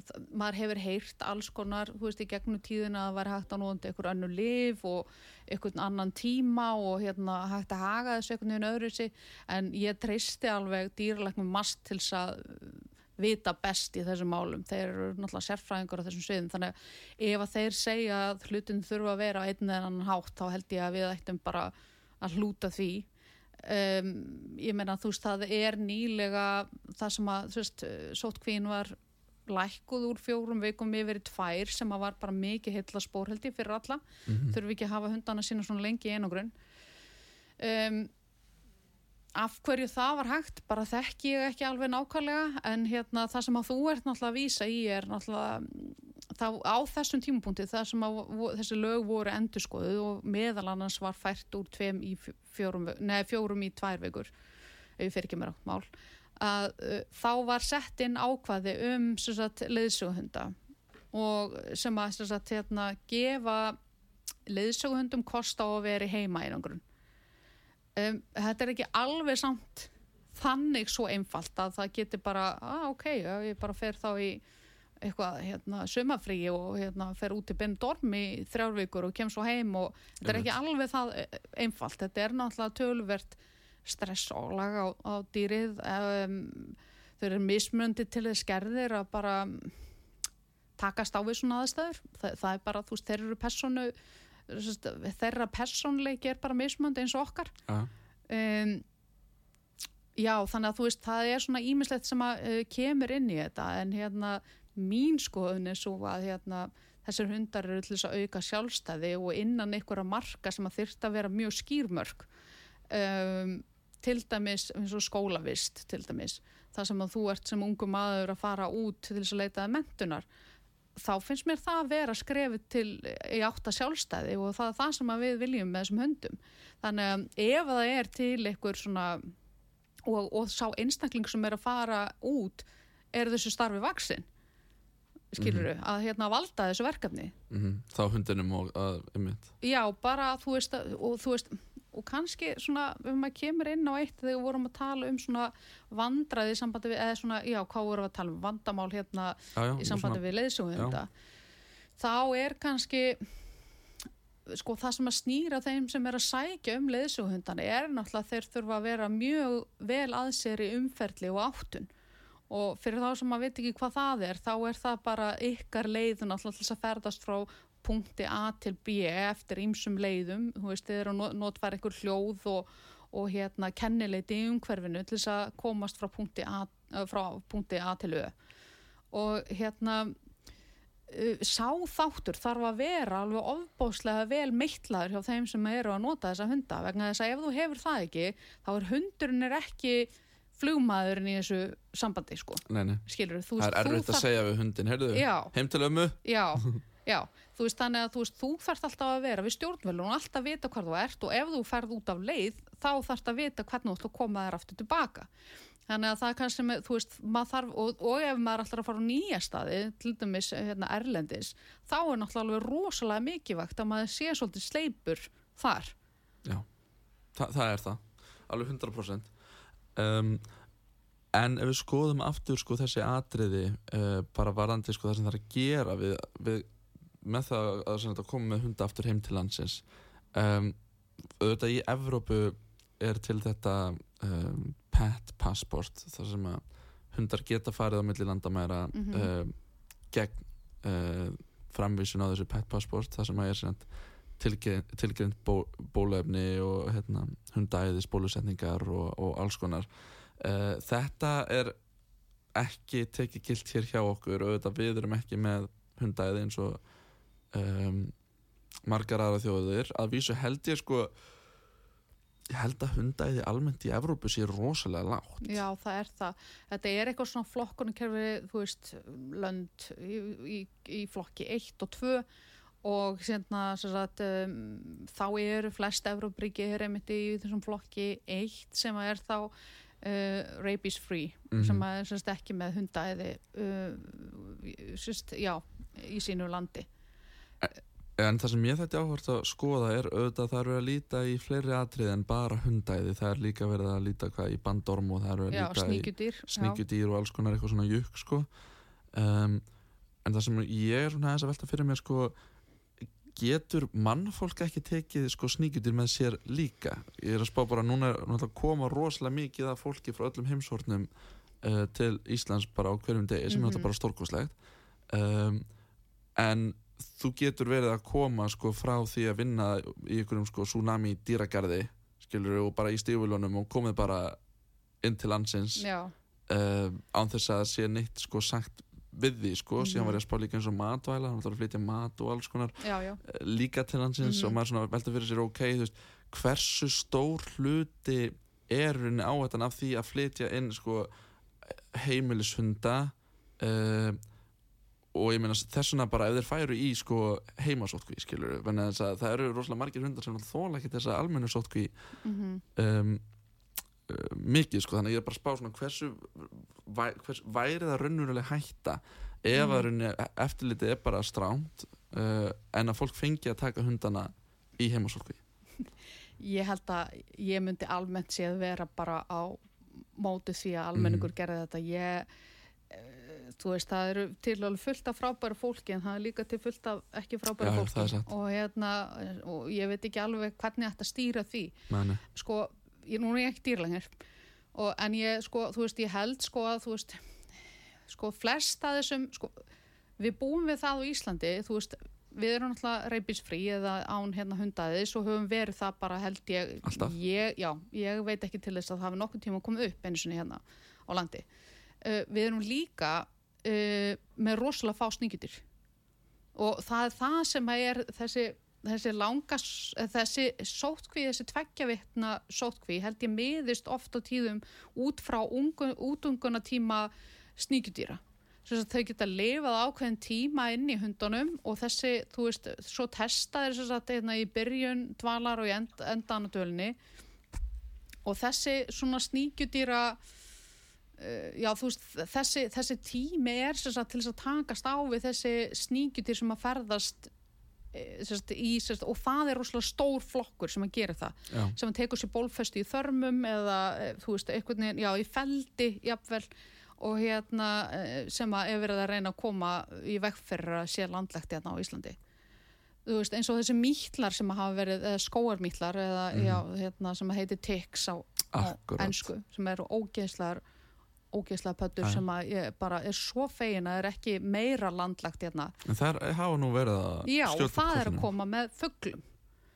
það- maður hefur heyrt alls konar, þú veist, í gegnum tíðina að vera hægt að nóðandi einhver annu lif og einhvern annan tíma og hérna hægt að haga þessu einhvern veginn öðru sig en ég treysti alveg dýralæknum mast til þess að vita best í þessum málum. Þeir eru náttúrulega sérfræðingur á þessum sviðum þannig að ef að þeir segja að hlutin þurfa að vera á einn eða annan hátt þá held ég að við ættum bara að hlúta því um, ég meina þú veist það er nýlega það sem að þú veist, sótkvín var lækkuð úr fjórum vikum yfir í tvær sem að var bara mikið heilla spórheldi fyrir alla, Mhm. þurfum ekki að hafa hundana sína svona lengi í einogrun um, af hverju það var hægt bara þekki ég ekki alveg nákvæmlega en hérna það sem að þú ert náttúrulega að vísa í er náttúrulega þá, á þessum tímapunkti það sem að þessi lög voru endurskoðuð og meðal annars var fært úr tveim í fjó- fjórum, nei, fjórum í tvær vikur ef ég fyrir ekki mér átt mál að þá var sett inn ákvaði um leiðsöguhunda og sem að sagt, hérna, gefa leiðsöguhundum kost á að vera í heima einangrun um, þetta er ekki alveg samt þannig svo einfalt að það getur bara, ah, ok, ég bara fer þá í eitthvað hérna, sumafríi og hérna, fer út í Benidorm í þrjár vikur og kem svo heim og þetta er ekki alveg það eh, einfalt. Þetta er náttúrulega tölvert stress og lag á, á dýrið. Um, þau eru mismundi til þess gerðir að bara takast á við svona aðstæður. Það, það er bara, þú veist, þeir eru personu þeirra persónleiki er bara mismundi eins og okkar. Um, já, þannig að þú veist það er svona ímislegt sem að uh, kemur inn í þetta. En hérna mín skoðun er svo að hérna þessir hundar eru til þess að auka sjálfstæði og innan einhverja marka sem að þyrfti að vera mjög skýrmörk um, til dæmis eins og skólavist til dæmis, það sem að þú ert sem ungu maður að fara út til þess að leita að mentunar, þá finnst mér það að vera skrefið til í átta sjálfstæði og það er það sem við viljum með þessum hundum. Þannig að ef það er til einhver svona og, og sá einstakling sem er að fara út er þessu starfi vaksin skilur að hérna valda þessu verkefni Mhm. Þá hundinum og að, einmitt. já, bara þú veist og þú veist, og kannski svona ef maður kemur inn á eitt þegar við vorum að tala um svona vandraði í sambandi við, eða svona, já, hvað vorum við að tala um? Vandamál hérna Já, já, í sambandi við leiðsögunda. Þá er kannski sko það sem að snýra þeim sem er að sækja um leiðsögundana er náttúrulega þeir þurfa að vera mjög vel að sér í umferli og áttun. Og fyrir þá sem maður veit ekki hvað það er þá er það bara ykkar leiðun alltaf þess að ferðast frá punkti A til B eftir ýmsum leiðum. Þú veist, þið eru að notfæra ykkur hljóð og, og hérna kennileiti í umhverfinu til þess að komast frá punkti A, eh, frá punkti A til Ö. Og hérna uh, sá þáttur þarf að vera alveg ofbóðslega vel meittlaður hjá þeim sem eru að nota þessa hunda. Vegna þess að ef þú hefur það ekki þá er hundurinn er ekki flugmaðurinn í þessu sambandi sko. Nei, nei. skilur þú Það er erfitt að segja við hundin, heim til ömmu. já, [laughs] já, þú veist þannig að þú veist þú þarft alltaf að vera við stjórnvölun og alltaf vita hvar þú ert og ef þú ferð út af leið þá þarft að vita hvernig þú ætla að koma þér aftur tilbaka þannig að það kannski með, þú veist, maður þarf og, og ef maður ætlar að fara á nýja staði til dæmis hérna erlendis þá er náttúrulega rosalega mikilvægt að maður sé svolítið sleipur þar Já, Þa, það er það. Alveg 100%. Um, en ef við skoðum aftur sko, þessi atriði uh, bara varandi sko, það sem það er að gera við, við, með það að, þetta koma með hunda aftur heim til landsins um, auðvitað í Evrópu er til þetta um, pet passport þar sem að hundar geta farið á milli landamæra Mhm. um, gegn uh, framvísun á þessu pet passport þar sem að er sem tilgrind bó, bólefni og hérna, hundæðis bólusetningar og, og alls konar uh, þetta er ekki tekið gilt hér hjá okkur og auðvitað við erum ekki með hundæði eins og um, margar aðra þjóðir að vísu held ég sko ég held að hundæði almennt í Evrópu sé rosalega lágt Já, það er það. Þetta er eitthvað svona flokkunarkerfi, þú veist, lönd í, í, í flokki 1 og 2 og sérna, sem sagt, um, þá eru flest Evrópríki er einmitt í þessum flokki 1 sem er þá uh, rabies free, Mhm. sem að er sem sagt, ekki með hundæði, uh, sérst, já, í sínu landi. En það sem ég þetta áhvert að skoða er auðvitað það eru að líta í fleiri atrið en bara hundæði, það er líka verið að líta hvað í bandorm og það eru að Já, líta í sníkjudýr. já. sníkjudýr og alls konar eitthvað svona jökk sko. um, en það sem ég er svona aðeins að velta fyrir mér sko, getur mannfólk ekki tekið sko, sníkjudýr með sér líka ég er að spá bara núna að koma rosalega mikið af fólki frá öllum heimshornum uh, til Íslands bara á hverjum degi sem er Mhm. bara stórkoslegt um, en þú getur verið að koma sko, frá því að vinna í einhverjum sko, tsunami dýragarði skilur og bara í stífulunum og komið bara inn til landsins uh, án þess að sé neitt sko sagt við því sko, síðan Mhm. var ég að spá líka eins og matvæla, hann ætlar að flytja mat og alls konar já, já. uh, líka til landsins Mhm. og maður svona velta fyrir sér ok, þú veist, hversu stór hluti er rauninni áhættan af því að flytja inn sko heimilishunda uh, og ég meina þess vegna bara ef þeir færu í sko heimasótkví skilur, það eru rosalega margir hundar sem þóla ekki þessa almennu sótkví Mm um, uh, mikið sko, þannig að ég er bara að spá svona hversu, væ, hvers, væri það raunveruleg hætta ef að rauninni eftirlitið er bara stránt uh, en að fólk fengi að taka hundana í heimasólkví [laughs] Ég held að ég myndi almennt séð vera bara á móti því að almenningur gerði þetta. Ég, þú veist, það eru til alveg fullt af frábæru fólki en það er líka til fullt af ekki frábæru Já, fólki. Og, hérna, og ég veit ekki alveg hvernig þetta stýra því. Meni. Sko, ég, núna er ég ekki dýrlengir. Og, en ég, sko, þú veist, ég held sko að, þú veist, sko, flest að þessum, sko, við búum við það á Íslandi, þú veist, við erum náttúrulega reybísfrí eða án hérna hundaðis og höfum verið það bara held ég, ég já, ég veit ekki til þess að það hafi nokkuð tíma komið upp einu sinni hérna á landi uh, við erum líka uh, með rosalega fá sníkjutir og það er það sem er þessi þessi langa, s- eh, þessi sótkví, þessi tveggja vitna sótkví held ég miðist oft á tíðum út frá ungu, útunguna tíma sníkjudýra. Svo að þau geta lifað ákveðin tíma inn í hundunum og þessi, þú veist, svo testa þeir þess að hérna í byrjun dvalar og í end, endanadölni og þessi svona sníkjudýra uh, já, þú veist, þessi, þessi tími er sagt, til þess að takast á við þessi sníkjudýr sem að ferðast eh, sagt, í, sagt, og það er rosalega stór flokkur sem að gera það. Já. sem að tekur sér bólfestu í þörmum eða, eh, þú veist, einhvern veginn, já, í feldi jafnvel, og hérna eh, sem að er verið að reyna að koma í fyrir að sé landlegt hérna á Íslandi. Þú veist, eins og þessi mítlar sem að hafa verið, eða skóarmítlar eða, já, hérna, sem að heiti ticks á, ensku, sem eru ógeðslegar ógeðslega pöttur sem að ég bara er svo fegin að er ekki meira landlagt hérna. En það er, hafa nú verið að Já, það er að koma með fugglum.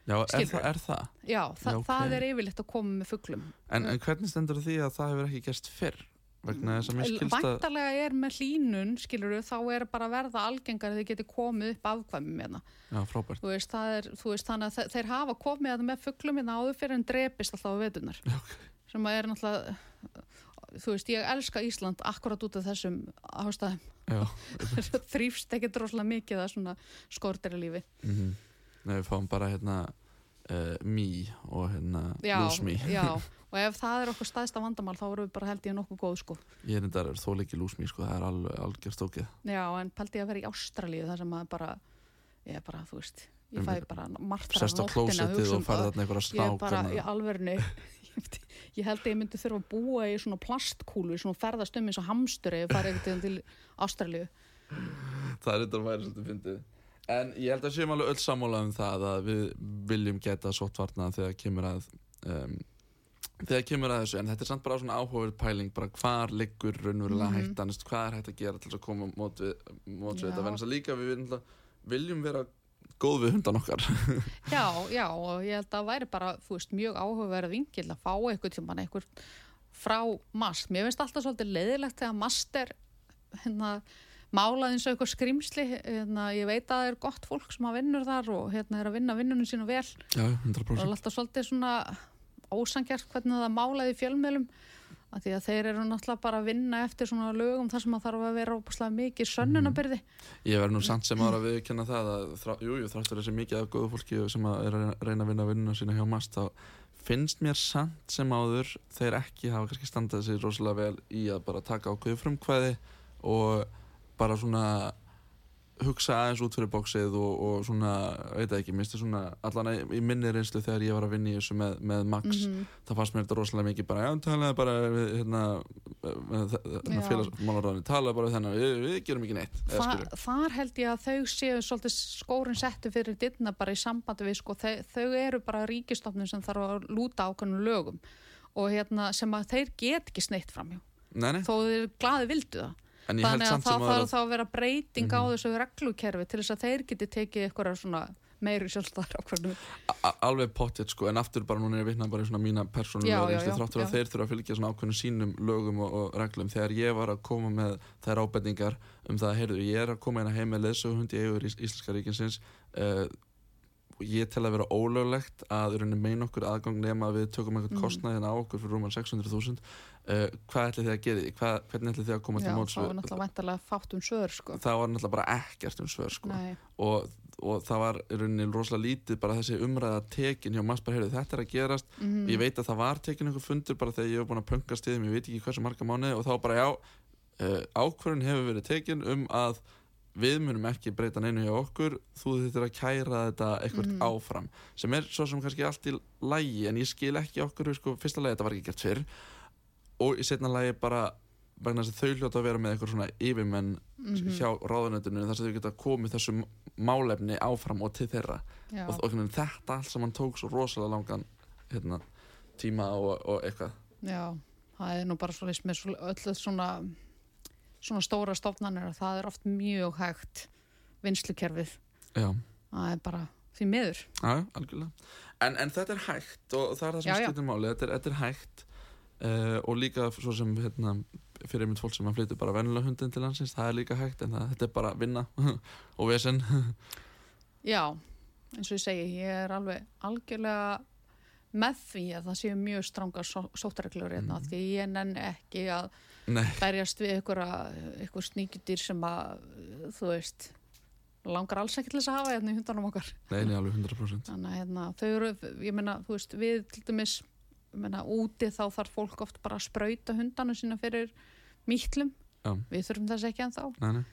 Já, er það, er það? Já, þa Já, ok. það er yfirleitt að koma með fugglum. En, en hvernig stendur því að það hefur ekki gerst fyrr? Væntalega er með hlínun, skilur þá er bara verða algengar að þið geti komið upp afkvæmum hérna. Já, frábært. Þú veist, það er, þú veist, þannig að þe- þeir hafa komið að með fugglum hérna áður fyrir en drepist alltaf á vetunar. Okay. Sem að er náttúrulega, þú veist, ég elska Ísland akkurat út af þessum ástæðum. [laughs] Þrýfst ekkert rosalega mikið að svona skortir lífi. Mm Nei, við fáum bara hérna uh, mý og hérna lúsmý. já, [laughs] og ef það er okkur staðista vandamál þá erum við bara held ég nokkuð góð sko. Ég er þetta þó ekki lúsmý, sko, það er alveg algjör stókið. Já, en pældi ég að vera í Ástralíu þar sem að bara, ég er bara, þú veist, ég fæ bara martra Sest á klósettið og farið þarna einhverja Ég er bara í alverðinu, [laughs] ég held að ég myndi þurfa að búa í svona plastkúlu, svona ferðast um eins og hamstur ef ég farið eitthvað til Ástralíu. Það er þetta að væri svolítið fyndið. En ég held að séum alveg öll sammála um það að við viljum geta sóttvarna þegar kemur að um, þegar kemur að þessu, en þetta er samt bara svona áhugaverð pæling, bara hvar liggur raunverulega Mhm. hættan, þú veist, hvað er hægt að gera til að koma mót við, mót við þetta, venast að líka við viljum vera góð við hundan okkar. [laughs] Já, já, og ég held að það væri bara, veist, mjög áhugaverð vingil að fá eitthvað tíma eitthvað frá mast. Mér finnst alltaf svolítið leiðilegt þegar mast er hérna, málað eins og eitthvað skrimsli. Hérna, ég veit að það er gott fólk sem að vinnur þar og hérna er að vinna vinnunum sínu vel. Já, Það 100%. er alltaf svolítið svona ósangjart hvernig það málað í fjölmjölum. Af því að þeir eru náttúrulega bara að vinna eftir svona lögum þar sem að þarf að vera óbúslega mikið sönnunabyrði. Ég verð nú samt sem ára að viðkjanna það að þrá, jú, þráttur þessi mikið af góðu fólki sem að að reyna að vinna vinnuna sína hjá MAST þá finnst mér samt sem áður þeir ekki hafa kannski standað sér rosalega vel í að bara taka ákveðu frumkvæði og bara svona hugsa aðeins út fyrir bóksið og, og svona, veit það ekki, minnst svona allan í minni reynslu þegar ég var að vinna í þessu með, með Max Mhm. það fannst mér þetta rosalega mikið bara, já, talaði bara við, hérna, hérna Já. félagsmálaráðinu, talaði bara þennan við, við gerum ekki neitt Þa, þar held ég að þau séu svolítið skórin settu fyrir dittna bara í sambandi við sko, þau, þau eru bara ríkistofnun sem þarf að lúta ákveðnum lögum og hérna sem að þeir get ekki sneitt framjá þó þeir glaði vildu það þannig að það þarf þá að vera breyting á Mhm. þessu reglukerfi til þess að þeir geti tekið eitthvað svona meiri sjálfstæðar ákveðnum a- alveg pottið sko, en aftur bara núna er ég vitnað bara í svona mína persónulega já, reynslu já, þráttur að þeir þurfa að fylgja svona ákveðinu sínum lögum og, og reglum. Þegar ég var að koma með þær ábendingar um það að heyrðu, ég er að koma að heim með leðsöguhund í Íslenska ríkinsins uh, og ég tel að vera ólöglegt að í meina okkur aðgang nema að við tökum einhvern Mhm. kostnaðin á okkur fyrir rúman 600.000 uh, hvað ætli þið að gera í því? Hvernig ætli þið að koma Já, til móts þá er náttúrulega væntalega fátt um svör sko. það var náttúrulega bara ekkert um svör sko og, og það var í rosalega lítið bara þessi umræða tekin hjá maður bara, heyrðu, þetta er að gerast mhm. ég veit að það var tekin einhver fundur bara þegar ég hef búin að pönka stiðum, ég veit ekki hversu marga mánuði og þá bara já, uh, ákvörðun hefur verið tekin um að við munum ekki breyta neinu hjá okkur þú þurftir að kæra þetta eitthvað Mhm. áfram sem er svo sem kannski allt í lægi en ég skil ekki okkur, sko, fyrsta lagi þetta var ekki gert fyrr og í setna lagi bara vegna þess að þau hljóta að vera með eitthvað svona yfirmenn mhm, hjá ráðunöndinu þar sem þau geta komið þessu málefni áfram og til þeirra já. og, og þetta allt saman tók svo rosalega langan hérna, tíma og, og eitthvað Já, það er nú bara svo með svo, öllu svona, svona stóra stofnanir að það er oft mjög hægt vinslukerfið. já, Það er bara því miður. já, en, en þetta er hægt og það er það sem skiptir máli þetta er, þetta er hægt uh, og líka svo sem hérna, fyrir mynd fólk sem að flytja bara vennilega hundin til landsins það er líka hægt en það, þetta er bara vinna [laughs] og vesen [laughs] Já, eins og ég segi, ég er alveg algjörlega með því að það séu mjög stranga sóttareglur hérna, Mhm. því ég nenni ekki að Nei, berjast við ykkur sníkjudýr sem að, þú veist, langar alls ekki til þess að hafa hérna í hundanum okkar. nei, nei, alveg 100%. Þannig að hérna, þau eru, ég meina, þú veist, við til dæmis, ég meina, úti þá þarf fólk oft bara að sprauta hundanu sína fyrir mýtlum. Já. Við þurfum þess ekki ennþá. Nei, nei.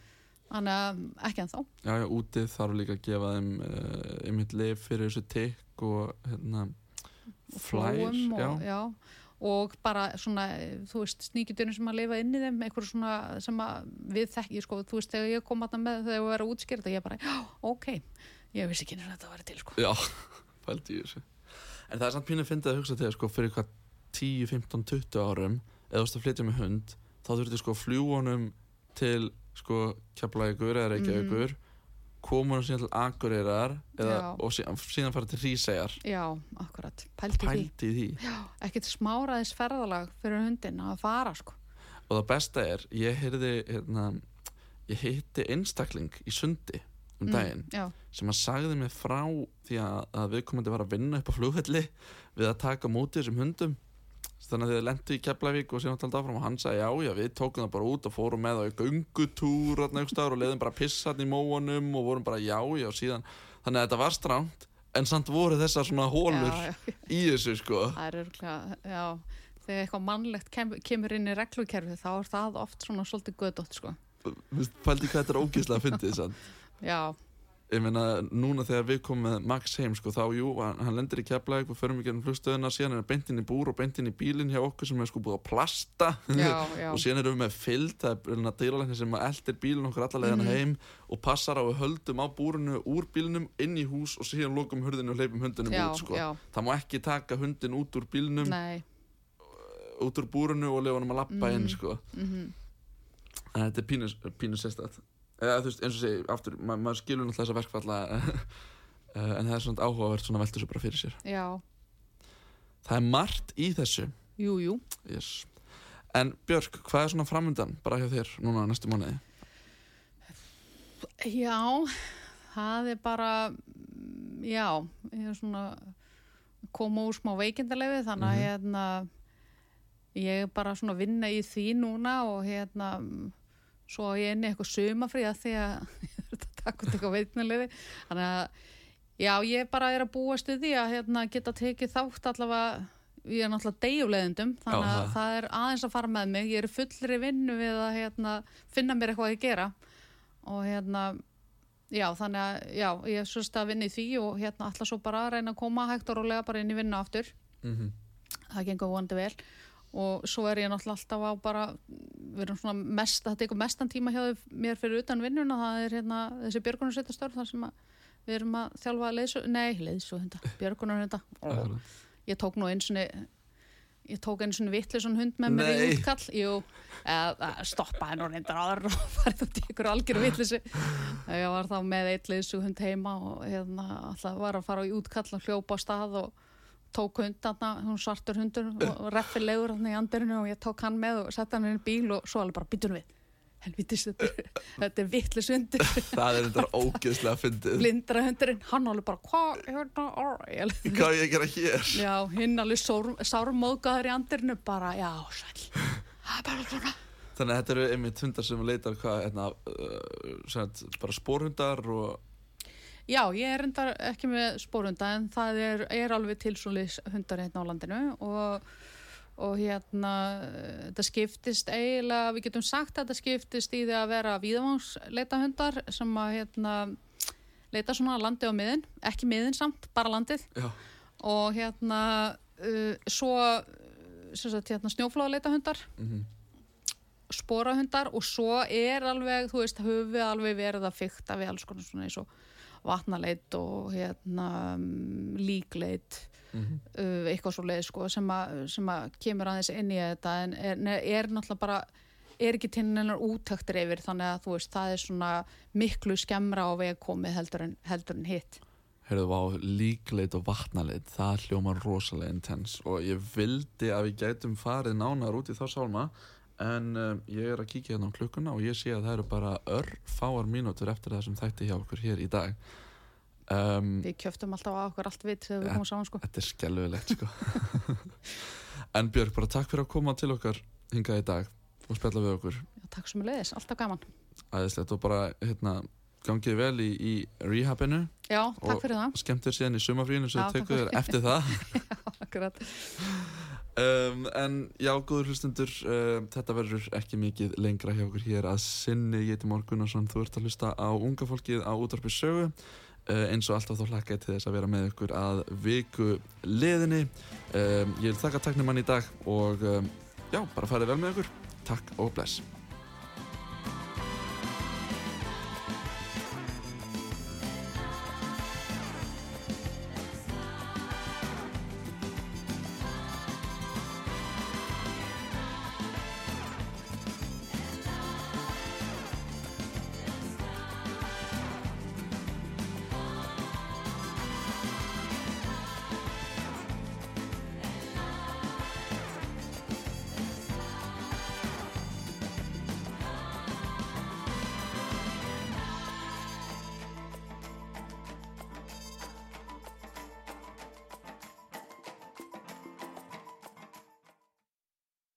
Þannig að ekki ennþá. Já, já, úti þarf líka að gefa þeim uh, einmitt lif fyrir þessu tikk og hérna flær, flóum já, og, já, og bara svona, þú veist, sníkjudurinn sem að lifa inn í þeim, einhver svona sem að við þekki, sko, þú veist, þegar ég kom að með þegar ég var að útskýra þetta, ég bara, já, ok, ég vissi ekki að þetta var til, sko. já, [laughs] pældi í þessu en það er samt pínu að fyndið að hugsa til sko, fyrir hvað 10, 15, 20 árum eða þú veist að flytja með hund þá þurfti sko fljúanum til sko keflaðigur eða reykjavíkur koma hann síðan til Akureyrar eða, og síðan, fara til Hríseyjar. Já, akkurat, pældi því. pældi í því. Já, ekkert smáraðis ferðalag fyrir hundin að fara, sko. og það besta er, ég heyrði hérna, ég hitti einstakling í sundi um daginn Mm, sem að sagði mig frá því að, að viðkomandi var að vinna upp á flugvelli við að taka á móti þessum hundum þannig að þið lendu í Keflavík og síðan taldi áfram og hann sagði já já við tókum það bara út og fórum með það í staðar og leiðum bara pissarn í móanum og vorum bara já já síðan. Þannig að þetta var stránt en samt voru þessar svona hólur já, já, í þessu sko. Það er örgulega, já, þegar eitthvað mannlegt kem, kemur inn í reglukerfi þá er það oft svona svolítið gödótt, sko. Pældi hvað þetta er ógeðslega fyndið sann Já, ég meina núna þegar við komum með Max heim sko þá jú, hann, lendir í Keflavík og förum ekki um flugstöðuna síðan er hann beint inn í búr og beint inn í bílinn hjá okkur sem er sko búið að plasta já, [laughs] já. og síðan erum við með fyllt það er dýralækni sem eldir bílinn okkur alla leiðina Mhm. heim og passar á við höldum á búrinu úr bílinnum inn í hús og síðan lokum hurðinu og hleypum hundinum já, út sko. það má ekki taka hundin út úr nei, út úr búrinu og lefa hann að lappa inn Mhm. sko. mhm, en þetta er pínu, pínu sérstætt eða þú veist eins og segi aftur ma maður skilur náttúrulega þessa verkfalla [laughs] eh, en það er svona áhugavert svona veltur svo bara fyrir sér já, það er margt í þessu jú, jú. yes. en Björk, hvað er svona framundan bara hjá þér núna næstu mánuði Já, það er bara, já, ég er svona koma úr smá veikindalegu þannig að Mhm. hérna, ég er bara svona að vinna í því núna og hérna, svo ég inn í eitthvað sumafrí að því að [laughs] ég er að taka út eitthvað veikindalegu. Þannig að, já, ég bara er að búa stuði að hérna, geta tekið þátt allavega, ég er náttúrulega deyjulegundum, þannig að það. er aðeins að fara með mig. Ég er fullri vinnu við að hérna, finna mér eitthvað að gera og hérna já, þannig að, já, ég er svo að vinna í því og hérna ætla svo bara að reyna að koma hægt og rólega bara inn í vinnu aftur mm -hmm. það gengur vonandi vel og svo er ég náttúrulega alltaf á bara við erum svona mest, það tekur mestan tíma hjá þau- mér fyrir utan vinnuna, það er hérna þessi björgunarsveitastörf þar sem við erum að þjálfa leiðsú, nei, leiðsú hunda björgunarhunda ég tók nú eins og ég tók eins og vittlisum hund með mér í útkall. Jú, eða stoppa henn og reyndar áður og [laughs] farið út í ykkur algjöru vittlisi ég var þá með eitt leiðsug hund heima og hérna alltaf var að fara í útkall og hljópa á stað og tók hund þarna, hún svartur hundur og reffilegur hann í andirinu og ég tók hann með og sett hann inn í bíl og svo alveg bara býtur við helvitis, [laughs] þetta er, þetta er vittlis hundur. [laughs] Það er þetta ógeðslega fyndið. Blindra hundurinn, hann alveg bara hvað, hérna, hvað á ég að gera hér? [laughs] Já, hinn alveg sár- sármóðgæður í andirinu bara, já, sæl það er bara svona. Þannig að þetta eru einmitt hundar sem leitar hvað, hérna, uh, bara spórhundar og Já, ég er reyndar ekki með spórhunda en það er, er alveg tilsólis hundar hérna á landinu og, og hérna þetta skiptist eiginlega, við getum sagt að þetta skiptist í því að vera víðavangsleita hundar sem að hérna leita svona landi á miðin, ekki miðin samt, bara landið. Já, og hérna uh, svo sagt, hérna, snjóflóðleita hundar mm sporahundar og svo er alveg, þú veist, höfum við alveg verið að fykta við alls konar svona eins og vatnaleit og hérna mm, líkleit Mhm. uh, eitthvað svo leið sko sem sem að kemur aðeins inn í þetta. En er, er náttúrulega bara er ekki til nennar útöktir yfir þannig að þú veist, það er svona miklu skemmra á veg komið heldur en, heldur en hitt. Heyrðu, vá, líkleit og vatnaleit, það hljómar rosalega intens. Og ég vildi að við gætum farið nánar út í þá sálma en um, ég er að kíkja hérna á klukkuna og ég sé að það eru bara örfáar mínútur eftir það sem þætti hjá okkur hér í dag um, Við kjöftum alltaf á okkur allt vitt þegar við komum saman sko. Þetta er skelluðilegt sko [laughs] En Björg, bara takk fyrir að koma til okkar hingað í dag og spjalla við okkur Já, takk sem er leiðis, alltaf gaman. æðislegt og bara hérna gangið vel í, í rehabinu Já, takk Og- fyrir það. skemmtir síðan í sumafrínu sem Já, tekur þér eftir það [laughs] Akkurat. [laughs] um, En já, góður hlustundur um, þetta verður ekki mikið lengra hjá okkur hér að sinni, ég heiti Már Gunnarsson þú ert að hlusta á unga fólkið á útvarpi sögu. Uh, eins og alltaf þá hlakka ég til þess að vera með ykkur að viku liðinni. Um, ég vil þakka taknimann í dag og um, já, bara farið vel með ykkur. Takk og bless